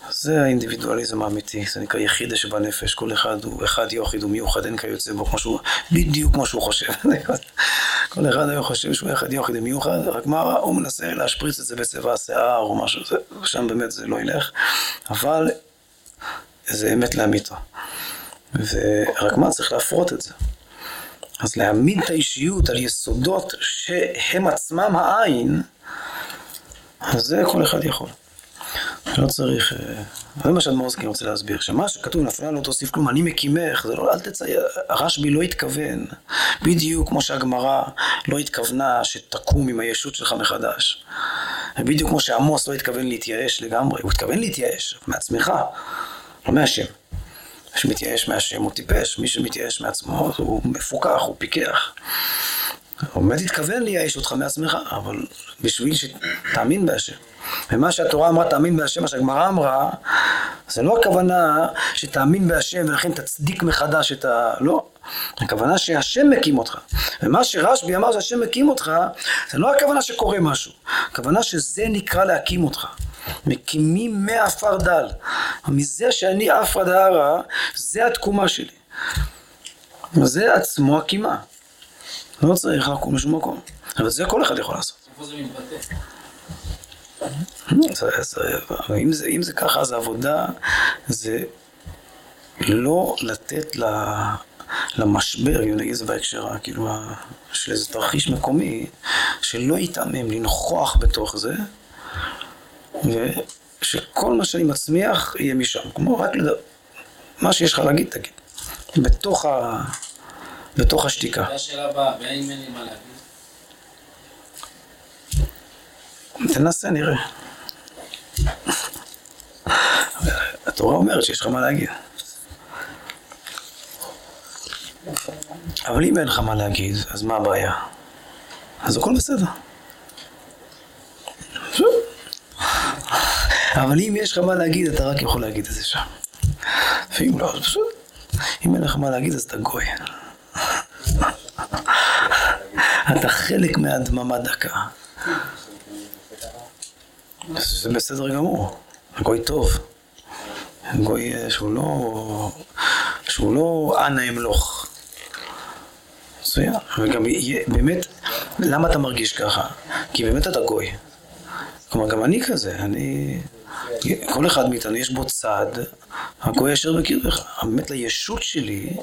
Speaker 1: זה האינדיבידואליזם האמיתי, זה נקרא יחידה שבנפש, כל אחד הוא אחד יוחיד ומיוחד, אין כיוצא בו, כמו שהוא, בדיוק כמו שהוא חושב. כל אחד היום חושב שהוא אחד יוחיד ומיוחד, רק מה, הוא מנסה להשפריץ את זה בצבע השיער או משהו, שם באמת זה לא ילך, אבל זה אמת לאמיתו. ורק מה, צריך להפרות את זה. אז להעמיד את האישיות על יסודות שהם עצמם העין, אז זה כל אחד יכול. לא צריך... אה, זה מה שאדמורסקי רוצה להסביר, שמה שכתוב נפלה לא תוסיף כלום, אני מקימך, זה לא, אל תצייר, הרשב"י לא התכוון, בדיוק כמו שהגמרא לא התכוונה שתקום עם הישות שלך מחדש. בדיוק כמו שעמוס לא התכוון להתייאש לגמרי, הוא התכוון להתייאש מעצמך, לא מהשם. שמתייאש מהשם הוא טיפש, מי שמתייאש מעצמו הוא מפוקח, הוא פיקח. הוא באמת התכוון לייאש אותך מעצמך, אבל בשביל שתאמין בהשם. ומה שהתורה אמרה תאמין בהשם, מה שהגמרא אמרה, זה לא הכוונה שתאמין בהשם ולכן תצדיק מחדש את ה... לא. הכוונה שהשם מקים אותך. ומה שרשב"י אמר שהשם מקים אותך, זה לא הכוונה שקורה משהו. הכוונה שזה נקרא להקים אותך. מקימים מעפר דל. מזה שאני עפרא דהרא, זה התקומה שלי. זה עצמו הקימה. לא צריך לקום משום מקום. אבל זה כל אחד יכול לעשות. מתבטא? אם זה, אם זה ככה, אז העבודה זה לא לתת למשבר, אם נגיד זה בהקשר, כאילו, של איזה תרחיש מקומי, שלא יתעמם, לנכוח בתוך זה, ושכל מה שאני מצמיח יהיה משם. כמו רק לדבר, מה שיש לך להגיד, תגיד. בתוך, ה... בתוך השתיקה.
Speaker 4: השאלה הבאה, ואם אין לי מה להגיד?
Speaker 1: תנסה, נראה. התורה אומרת שיש לך מה להגיד. אבל אם אין לך מה להגיד, אז מה הבעיה? אז הכל בסדר. אבל אם יש לך מה להגיד, אתה רק יכול להגיד את זה שם. ואם לא, אז פשוט, אם אין לך מה להגיד, אז אתה גוי. אתה חלק מהדממה דקה. זה בסדר גמור, גוי טוב. גוי אה, שהוא לא, שהוא לא אנא אמלוך. מצוין. וגם באמת, למה אתה מרגיש ככה? כי באמת אתה גוי. כלומר, גם אני כזה, אני... כל אחד מאיתנו יש בו צד, הגוי אשר בקרבך. באמת לישות שלי,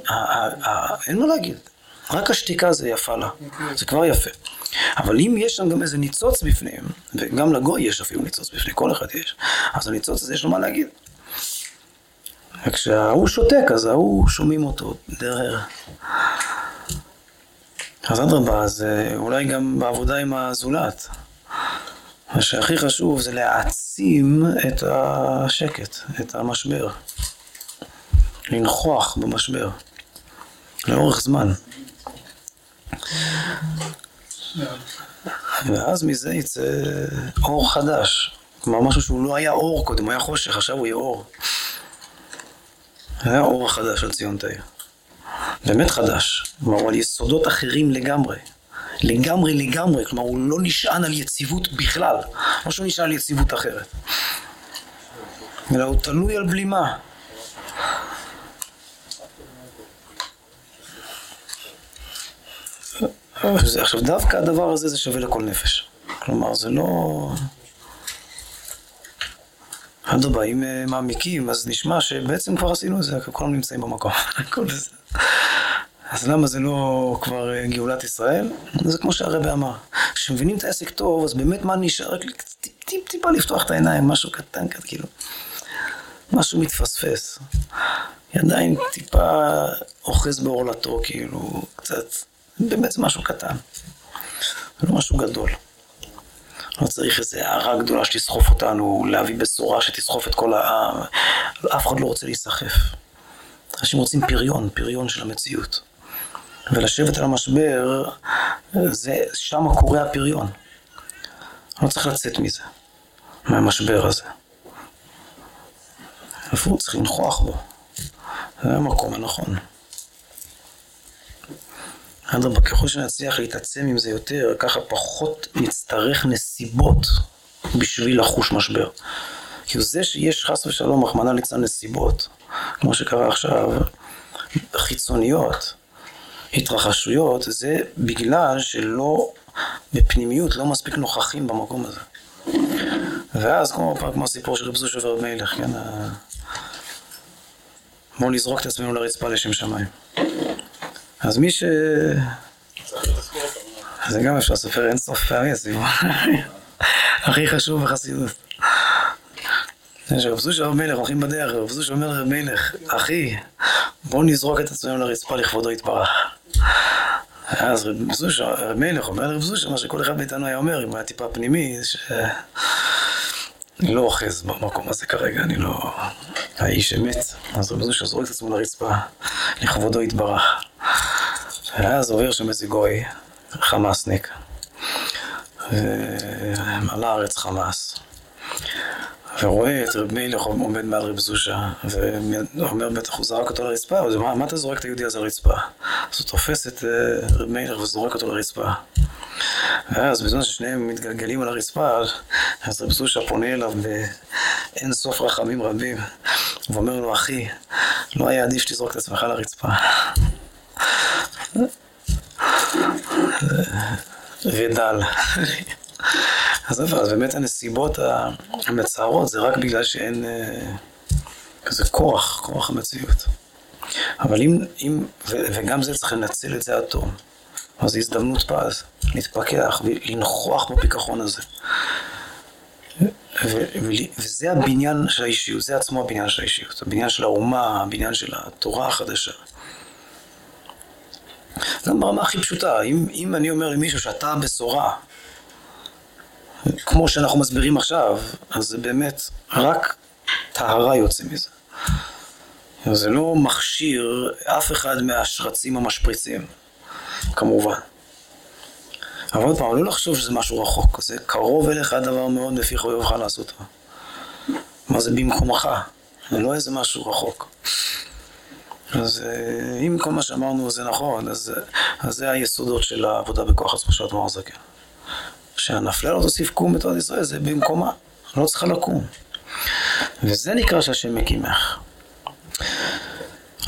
Speaker 1: אין מה להגיד. רק השתיקה זה יפה לה, זה כבר יפה. אבל אם יש שם גם איזה ניצוץ בפנים, וגם לגוי יש אפילו ניצוץ בפנים, כל אחד יש, אז הניצוץ הזה יש לו מה להגיד. וכשההוא שותק, אז ההוא שומעים אותו דרך... אז אדרבה, אז אה, אולי גם בעבודה עם הזולת. מה שהכי חשוב זה להעצים את השקט, את המשבר. לנכוח במשבר, לאורך זמן. ואז מזה יצא אור חדש. כלומר, משהו שהוא לא היה אור קודם, הוא היה חושך, עכשיו הוא יהיה אור. היה אור החדש על ציון תאיר. באמת חדש. כלומר, על יסודות אחרים לגמרי. לגמרי לגמרי, כלומר, הוא לא נשען על יציבות בכלל. לא שהוא נשען על יציבות אחרת. אלא הוא תלוי על בלימה. עכשיו, דווקא הדבר הזה זה שווה לכל נפש. כלומר, זה לא... אדרבה, אם אה, מעמיקים, אז נשמע שבעצם כבר עשינו את זה, כולם נמצאים במקום. אז למה זה לא כבר אה, גאולת ישראל? זה כמו שהרבא אמר. כשמבינים את העסק טוב, אז באמת מה נשאר? רק טיפ טיפה לפתוח את העיניים, משהו קטן כזה, כאילו. משהו מתפספס. ידיים טיפה אוחז בעורלתו, כאילו, קצת. באמת זה משהו קטן. זה לא משהו גדול. לא צריך איזו הערה גדולה שתסחוף אותנו, להביא בשורה שתסחוף את כל העם. אף אחד לא רוצה להיסחף. אנשים רוצים פריון, פריון של המציאות. ולשבת על המשבר, זה, שם קורה הפריון. לא צריך לצאת מזה, מהמשבר הזה. איפה צריך לנכוח בו? זה המקום הנכון. אדרבה, ככל שנצליח להתעצם עם זה יותר, ככה פחות נצטרך נסיבות בשביל לחוש משבר. כי זה שיש חס ושלום, רחמנא ליצלן נסיבות, כמו שקרה עכשיו, חיצוניות, התרחשויות, זה בגלל שלא, בפנימיות, לא מספיק נוכחים במקום הזה. ואז כמו, כמו הסיפור של רב זוש ורב מלך, כן? בואו נזרוק את עצמנו לרצפה לשם שמיים. אז מי ש... זה גם אפשר לספר אין סוף פעמים, הסיפור הכי חשוב בחסידות. רב זוש רב מלך, הולכים בדרך, רב זוש אומר לרב מלך, אחי, בואו נזרוק את עצמנו לרצפה לכבודו יתברך. אז רב זוש, רב מלך אומר לרב זוש, מה שכל אחד מאיתנו היה אומר, אם היה טיפה פנימי, ש... אני לא אוחז במקום הזה כרגע, אני לא... האיש אמת. אז רב זוש זורק את עצמו לרצפה, לכבודו יתברך. ואז עובר שם איזה גוי, חמאסניק, ומלא הארץ חמאס, ורואה את רב מילך עומד מעל רב זושה, ואומר בטח הוא זרק אותו לרצפה, אז מה, מה אתה זורק את היהודי הזה לרצפה? אז הוא תופס את אה, רב מילך וזורק אותו לרצפה. ואז בזמן ששניהם מתגלגלים על הרצפה, אז רב זושה פונה אליו באין סוף רחמים רבים, ואומר לו, אחי, לא היה עדיף שתזרוק את עצמך לרצפה. ודל. אז אז באמת הנסיבות המצערות זה רק בגלל שאין אה, כזה כוח, כוח המציאות. אבל אם, אם ו, וגם זה צריך לנצל את זה עד תום. אז זו הזדמנות פז, להתפכח ולנכוח בפיכחון הזה. ו- וזה הבניין של האישיות, זה עצמו הבניין של האישיות, הבניין של האומה, הבניין של התורה החדשה. גם ברמה הכי פשוטה, אם, אם אני אומר למישהו שאתה הבשורה, כמו שאנחנו מסבירים עכשיו, אז זה באמת רק טהרה יוצא מזה. זה לא מכשיר אף אחד מהשרצים המשפריצים, כמובן. אבל עוד פעם, לא לחשוב שזה משהו רחוק, זה קרוב אליך הדבר מאוד לפי חויבך לעשותו. מה זה במקומך? זה לא איזה משהו רחוק. אז אה, אם כל מה שאמרנו זה נכון, אז, אז זה היסודות של העבודה בכוח עצמו של אדמו"ר הזקן. שהנפלה לא תוסיף קום בתורת ישראל, זה במקומה, לא צריכה לקום. וזה נקרא שהשם מקימך.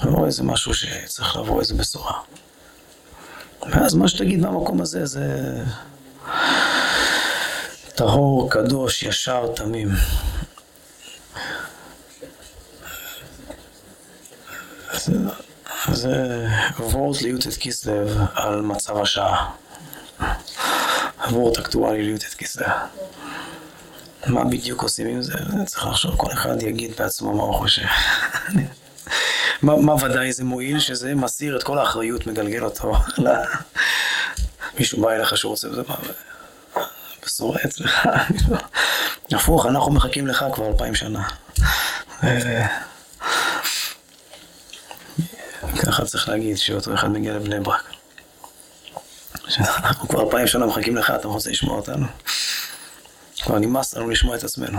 Speaker 1: לא איזה משהו שצריך לבוא איזה בשורה. ואז מה שתגיד מהמקום הזה זה טהור, קדוש, ישר, תמים. זה וורט ליוטט כיסלב על מצב השעה. וורט אקטואלי ליוטט כיסלב. מה בדיוק עושים עם זה? צריך לחשוב, כל אחד יגיד בעצמו מה הוא חושב. מה, ודאי זה מועיל? שזה מסיר את כל האחריות, מגלגל אותו. מישהו בא אליך שהוא רוצה, זה מה... בשורה אצלך. הפוך, אנחנו מחכים לך כבר אלפיים שנה. ככה צריך להגיד שאותו אחד מגיע לבני ברק. אנחנו כבר אלפיים שנה מחכים לך, אתה רוצה לשמוע אותנו? כבר נמאס לנו לשמוע את עצמנו.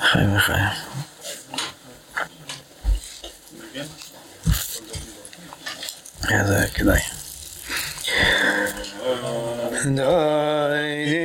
Speaker 1: חיים וחיים. כן, זה כדאי. די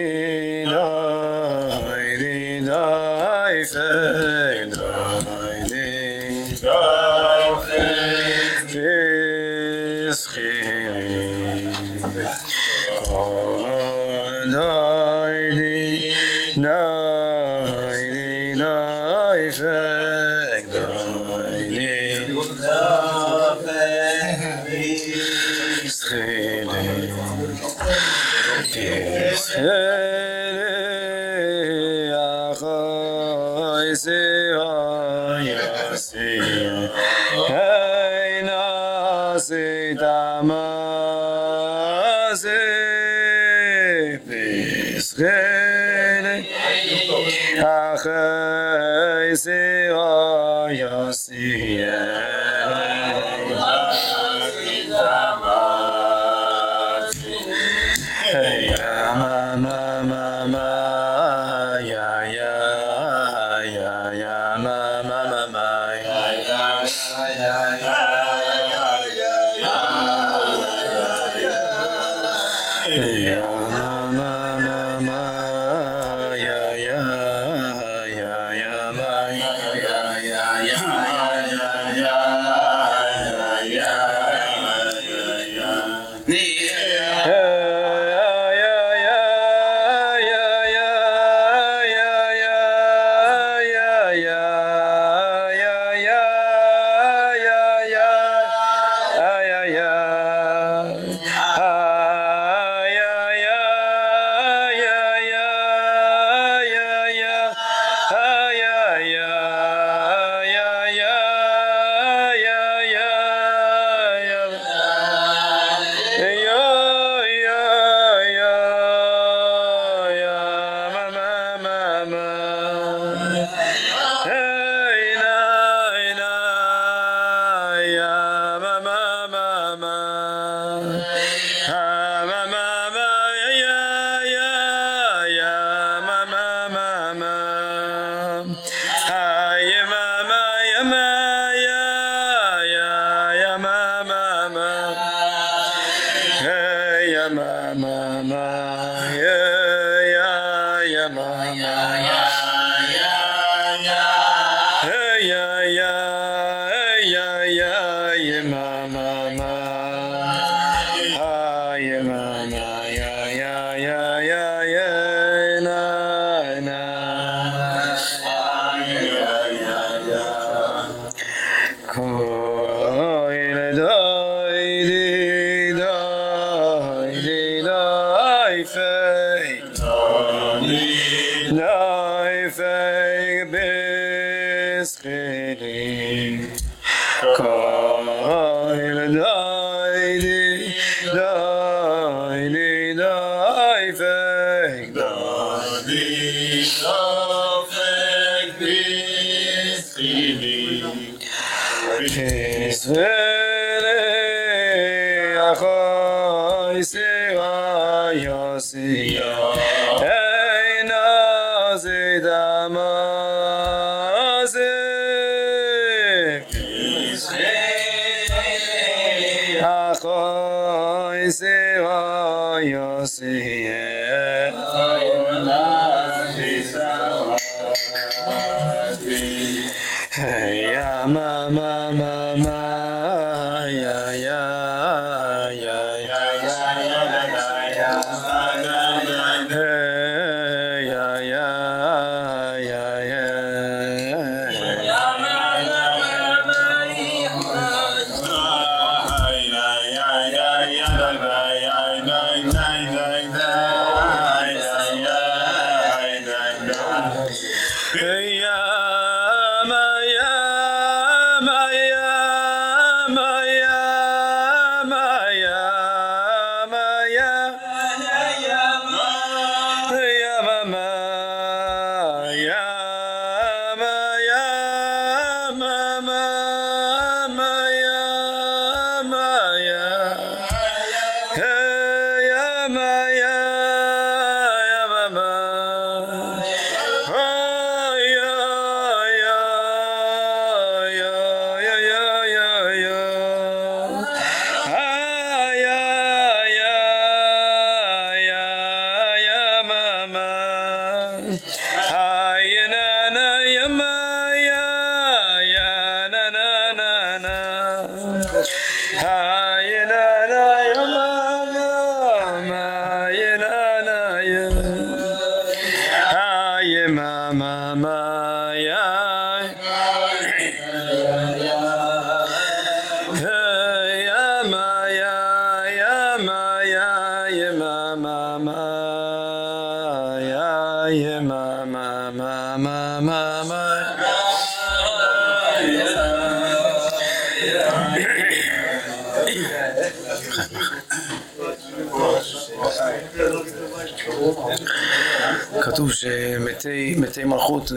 Speaker 1: מתי מלכות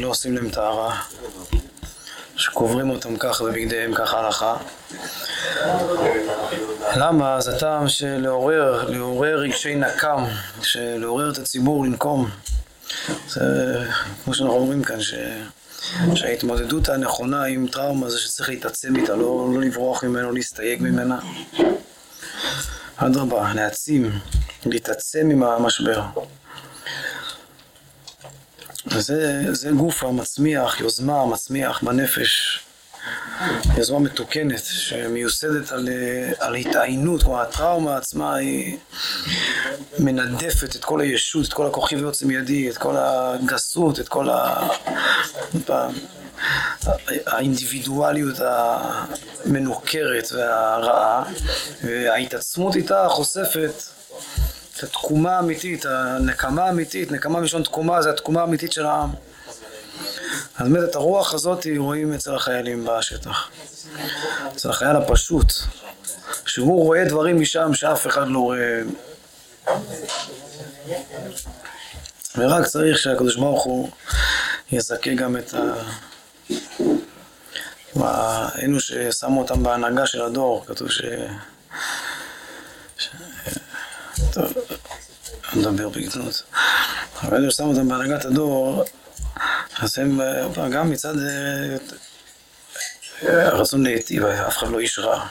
Speaker 1: לא עושים להם טהרה, שקוברים אותם כך בבגדיהם, כך ההלכה. למה? זה טעם של לעורר, רגשי נקם, לעורר את הציבור לנקום. זה כמו שאנחנו אומרים כאן, ש... שההתמודדות הנכונה עם טראומה זה שצריך להתעצם איתה, לא, לא לברוח ממנה, לא להסתייג ממנה. אדרבה, להעצים, להתעצם עם המשבר. וזה זה גוף המצמיח, יוזמה מצמיח בנפש, יוזמה מתוקנת שמיוסדת על, על התעיינות, כלומר הטראומה עצמה היא מנדפת את כל הישות, את כל הכוחי ויוצא מידי, את כל הגסות, את כל ה... האינדיבידואליות המנוכרת והרעה, וההתעצמות איתה חושפת את התקומה האמיתית, הנקמה האמיתית, נקמה מלשון תקומה זה התקומה האמיתית של העם. אז באמת את הרוח הזאת רואים אצל החיילים בשטח. אצל החייל הפשוט, שהוא רואה דברים משם שאף אחד לא רואה. ורק צריך שהקדוש ברוך הוא יזכה גם את ה... אלו ששמו אותם בהנהגה של הדור, כתוב ש... טוב, אני מדבר בגדלות. אבל אלו ששמו אותם בהנהגת הדור, אז הם גם מצד הרצון להיטיב, אף אחד לא איש רע.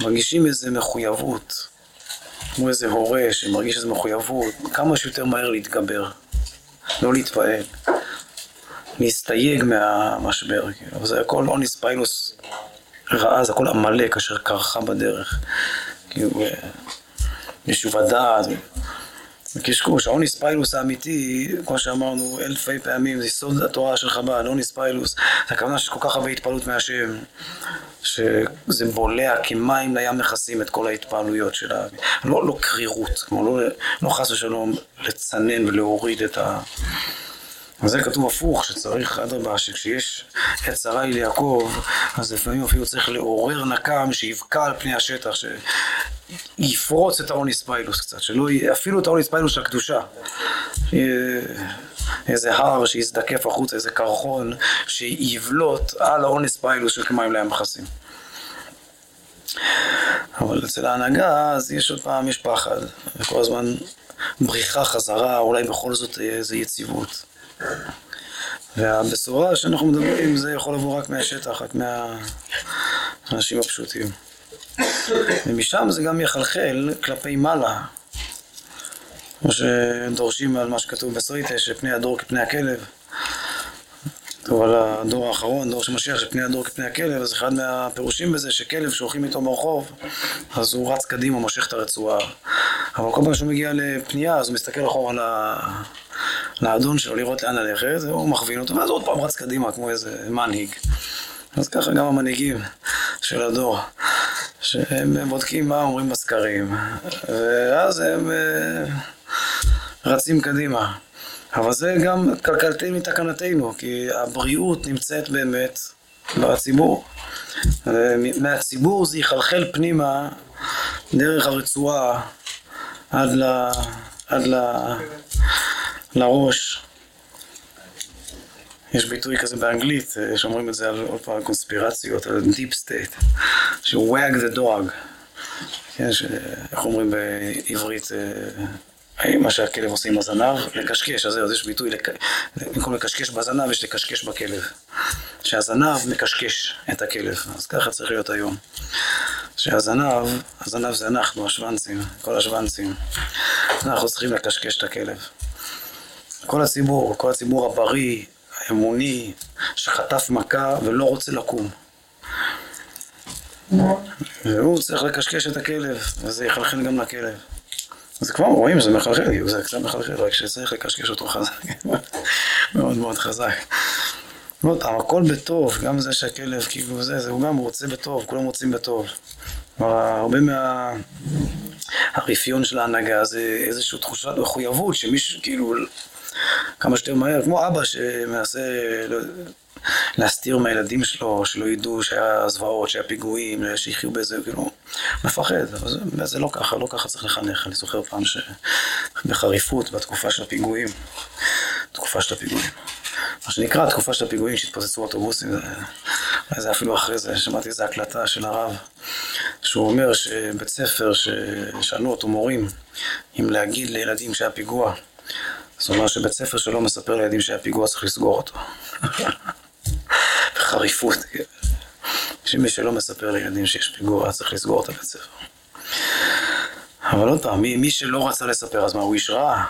Speaker 1: מרגישים איזו מחויבות, כמו איזה הורה שמרגיש איזו מחויבות, כמה שיותר מהר להתגבר, לא להתפעל, להסתייג מהמשבר, כאילו. זה הכל אוניס פיילוס רעה, זה הכל עמלק אשר קרחה בדרך, כאילו, יישוב הדעת. קשקוש, האוניס פיילוס האמיתי, כמו שאמרנו אלפי פעמים, זה יסוד התורה של חב"ד, אוניס פיילוס, זה הכוונה שיש כל כך הרבה התפעלות מהשם, שזה בולע כמים לים מכסים את כל ההתפעלויות שלה, לא, לא קרירות, כמו לא, לא חס ושלום לצנן ולהוריד את ה... וזה כתוב הפוך, שצריך, אדרבה, שכשיש צרה היא ליעקב, אז לפעמים אפילו צריך לעורר נקם שיבקע על פני השטח, שיפרוץ את האוניס פיילוס קצת, שלא יהיה, אפילו את האוניס פיילוס של הקדושה. איזה הר שיזדקף החוצה, איזה קרחון שיבלוט על האוניס פיילוס של כמים לים מכסים. אבל אצל ההנהגה, אז יש עוד פעם, יש פחד, וכל הזמן בריחה חזרה, אולי בכל זאת איזה יציבות. והבשורה שאנחנו מדברים זה יכול לבוא רק מהשטח, רק מהאנשים הפשוטים. ומשם זה גם יחלחל כלפי מעלה, כמו שדורשים על מה שכתוב בסריטה, שפני הדור כפני הכלב. טוב, על הדור האחרון, דור של משיח, שפני הדור כפני הכלב, אז אחד מהפירושים בזה שכלב שהולכים איתו ברחוב, אז הוא רץ קדימה, מושך את הרצועה. אבל כל פעם שהוא מגיע לפנייה, אז הוא מסתכל אחורה על ה... לאדון שלו לראות לאן ללכת, הוא מכווין אותו, ואז עוד פעם רץ קדימה כמו איזה מנהיג. אז ככה גם המנהיגים של הדור, שהם בודקים מה אומרים בסקרים, ואז הם רצים קדימה. אבל זה גם כלכלתנו מתקנתנו, כי הבריאות נמצאת באמת בציבור. מהציבור זה יחלחל פנימה דרך הרצועה עד ל... עד ל... לראש. יש ביטוי כזה באנגלית, שאומרים את זה על עוד פעם קונספירציות, על deep state, שהוא wag the dog, כן, ש... איך אומרים בעברית, מה שהכלב עושה עם הזנב, לקשקש, אז יש ביטוי, במקום לקשקש בזנב יש לקשקש בכלב, שהזנב מקשקש את הכלב, אז ככה צריך להיות היום. שהזנב, הזנב זה אנחנו, השוונצים, כל השוונצים, אנחנו צריכים לקשקש את הכלב. כל הציבור, כל הציבור הבריא, האמוני, שחטף מכה ולא רוצה לקום. והוא צריך לקשקש את הכלב, וזה יחלחל גם לכלב. אז כבר רואים שזה מחלחל, זה קצת מחלחל, רק שצריך לקשקש אותו חזק, מאוד מאוד חזק. הכל בטוב, גם זה שהכלב כאילו זה, זה הוא גם רוצה בטוב, כולם רוצים בטוב. הרבה מה... הרפיון של ההנהגה זה איזושהי תחושת מחויבות שמישהו כאילו כמה שיותר מהר, כמו אבא שמנסה לא, להסתיר מהילדים שלו, שלא ידעו שהיה זוועות, שהיה פיגועים, שיחיו באיזה, כאילו, מפחד, אבל זה, לא ככה, לא ככה צריך לחנך. אני זוכר פעם שבחריפות, בתקופה של הפיגועים, תקופה של הפיגועים. מה שנקרא, תקופה של הפיגועים שהתפוצצו אוטובוסים, זה, זה אפילו אחרי זה, שמעתי איזו הקלטה של הרב, שהוא אומר שבית ספר ששאלו אותו מורים אם להגיד לילדים שהיה פיגוע, זאת אומרת שבית ספר שלא מספר לילדים שהיה פיגוע צריך לסגור אותו. בחריפות. שמי שלא מספר לילדים שיש פיגוע צריך לסגור את הבית ספר. אבל עוד פעם, מי, מי שלא רצה לספר, אז מה, הוא איש רע?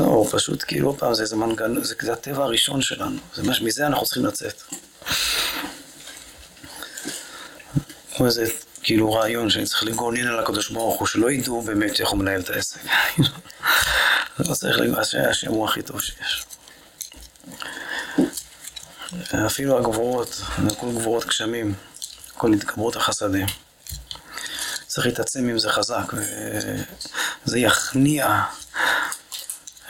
Speaker 1: לא, הוא פשוט, כאילו, עוד פעם, זה איזה מנגנון, זה, זה הטבע הראשון שלנו. זה מה, מזה אנחנו צריכים לצאת. כמו איזה, כאילו, רעיון שאני צריך לגונן על הקדוש ברוך הוא, שלא ידעו באמת איך הוא מנהל את העסק. לא צריך להגיד, השם הוא הכי טוב שיש. אפילו הגבורות, כל גבורות גשמים, כל התגברות החסדים. צריך להתעצם עם זה חזק, וזה יכניע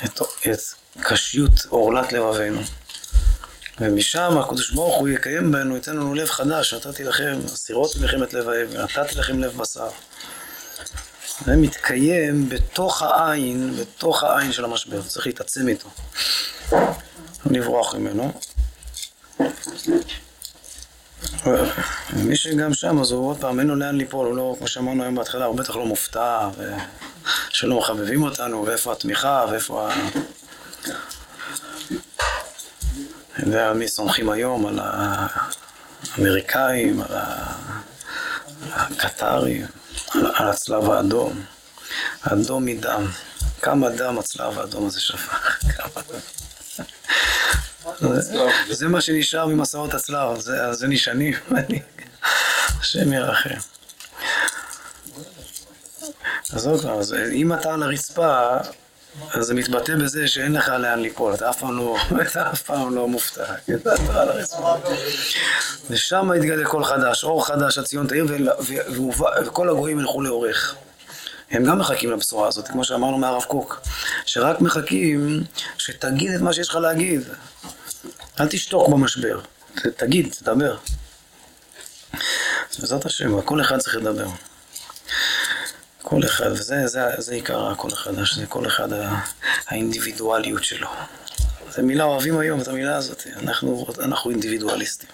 Speaker 1: את, את קשיות עורלת לבבינו. ומשם הקדוש ברוך הוא יקיים בנו, ייתן לנו לב חדש, נתתי לכם אסירות מלחמת לב האב, ונתתי לכם לב בשר. זה מתקיים בתוך העין, בתוך העין של המשבר, צריך להתעצם איתו. לברוח ממנו. מי שגם שם, אז הוא עוד פעם, אין לו לאן ליפול, הוא לא, כמו שאמרנו היום בהתחלה, הוא בטח לא מופתע, ושלא מחבבים אותנו, ואיפה התמיכה, ואיפה ה... אני יודע על מי סומכים היום, על האמריקאים, על הקטרים. על הצלב האדום. אדום מדם. כמה דם הצלב האדום הזה שפך. זה מה שנשאר ממסעות הצלב, זה, זה נשענים. השם ירחם. אז עוד פעם, אם אתה על הרצפה, אז זה מתבטא בזה שאין לך לאן ליפול, אתה אף פעם לא, אתה אף פעם לא מופתע, הרצפה. ושם יתגלה קול חדש, אור חדש, הציון תאיר, וכל הגויים ילכו לאורך. הם גם מחכים לבשורה הזאת, כמו שאמרנו מהרב קוק, שרק מחכים שתגיד את מה שיש לך להגיד. אל תשתוק במשבר, תגיד, תדבר. בעזרת השם, כל אחד צריך לדבר. כל אחד, וזה זה, זה עיקר הכל החדש, זה כל אחד האינדיבידואליות שלו. זו מילה אוהבים היום, את המילה הזאת, אנחנו, אנחנו אינדיבידואליסטים.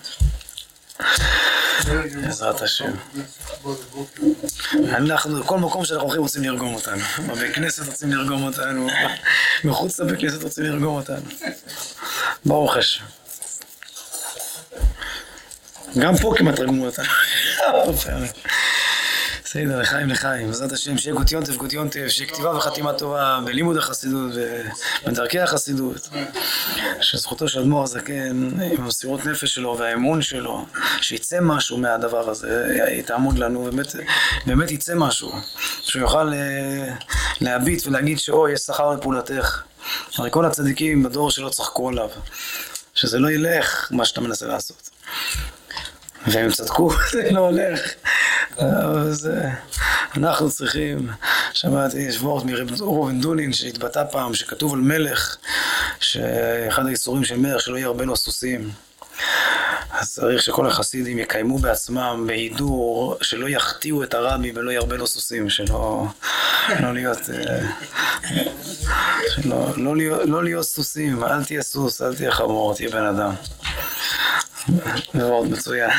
Speaker 1: בעזרת השם. אנחנו, כל מקום שאנחנו הולכים רוצים לרגום אותנו. בבית כנסת רוצים לרגום אותנו, מחוץ לבית כנסת רוצים לרגום אותנו. ברוך השם. גם פה כמעט רגמו אותנו. בסדר, לחיים לחיים, בעזרת השם, שיהיה גוטיונטף גוטיונטף, שיהיה כתיבה וחתימה טובה בלימוד החסידות ובדרכי החסידות. שזכותו של אדמו"ר הזקן, עם המסירות נפש שלו והאמון שלו, שיצא משהו מהדבר הזה, תעמוד לנו, באמת, באמת יצא משהו. שהוא יוכל אה, להביט ולהגיד שאוי, יש שכר לפעולתך. הרי כל הצדיקים בדור שלו צחקו עליו, שזה לא ילך מה שאתה מנסה לעשות. והם צדקו, זה לא הולך. אז אנחנו צריכים, שמעתי, יש וורט מרב ראובן דולין שהתבטא פעם, שכתוב על מלך, שאחד האיסורים של מלך שלא ירבה לו סוסים. אז צריך שכל החסידים יקיימו בעצמם בהידור, שלא יחטיאו את הרבי ולא ירבה לו סוסים, שלא לא להיות, שלא, לא, להיות, לא להיות סוסים, אל תהיה סוס, אל תהיה חמור, תהיה בן אדם. מאוד מצוין.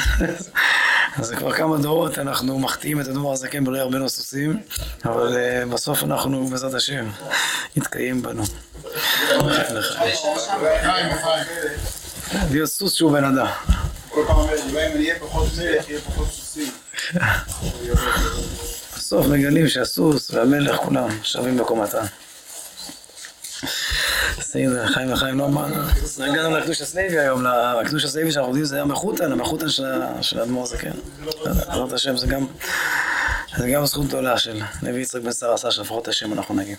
Speaker 1: אז כבר כמה דורות אנחנו מחטיאים את הדבר הזקן ולא ירבה לו סוסים, אבל uh, בסוף אנחנו, בעזרת השם, יתקיים בנו. להיות סוס שהוא בן אדם. כל פעם אומר, אם אני אהיה פחות מלך, יהיה פחות סוסים. בסוף מגלים שהסוס והמלך כולם שווים בקומתם. בסדר, חיים וחיים נורמן. הגענו לקדוש הסלייבי היום, לקדוש הסלייבי שאנחנו יודעים זה המחותן, המחותן של האדמו"ר זה כן. בעזרת השם זה גם, זה גם זכות גדולה של נביא יצחק בן שר עשה שלפחות השם אנחנו נגיד.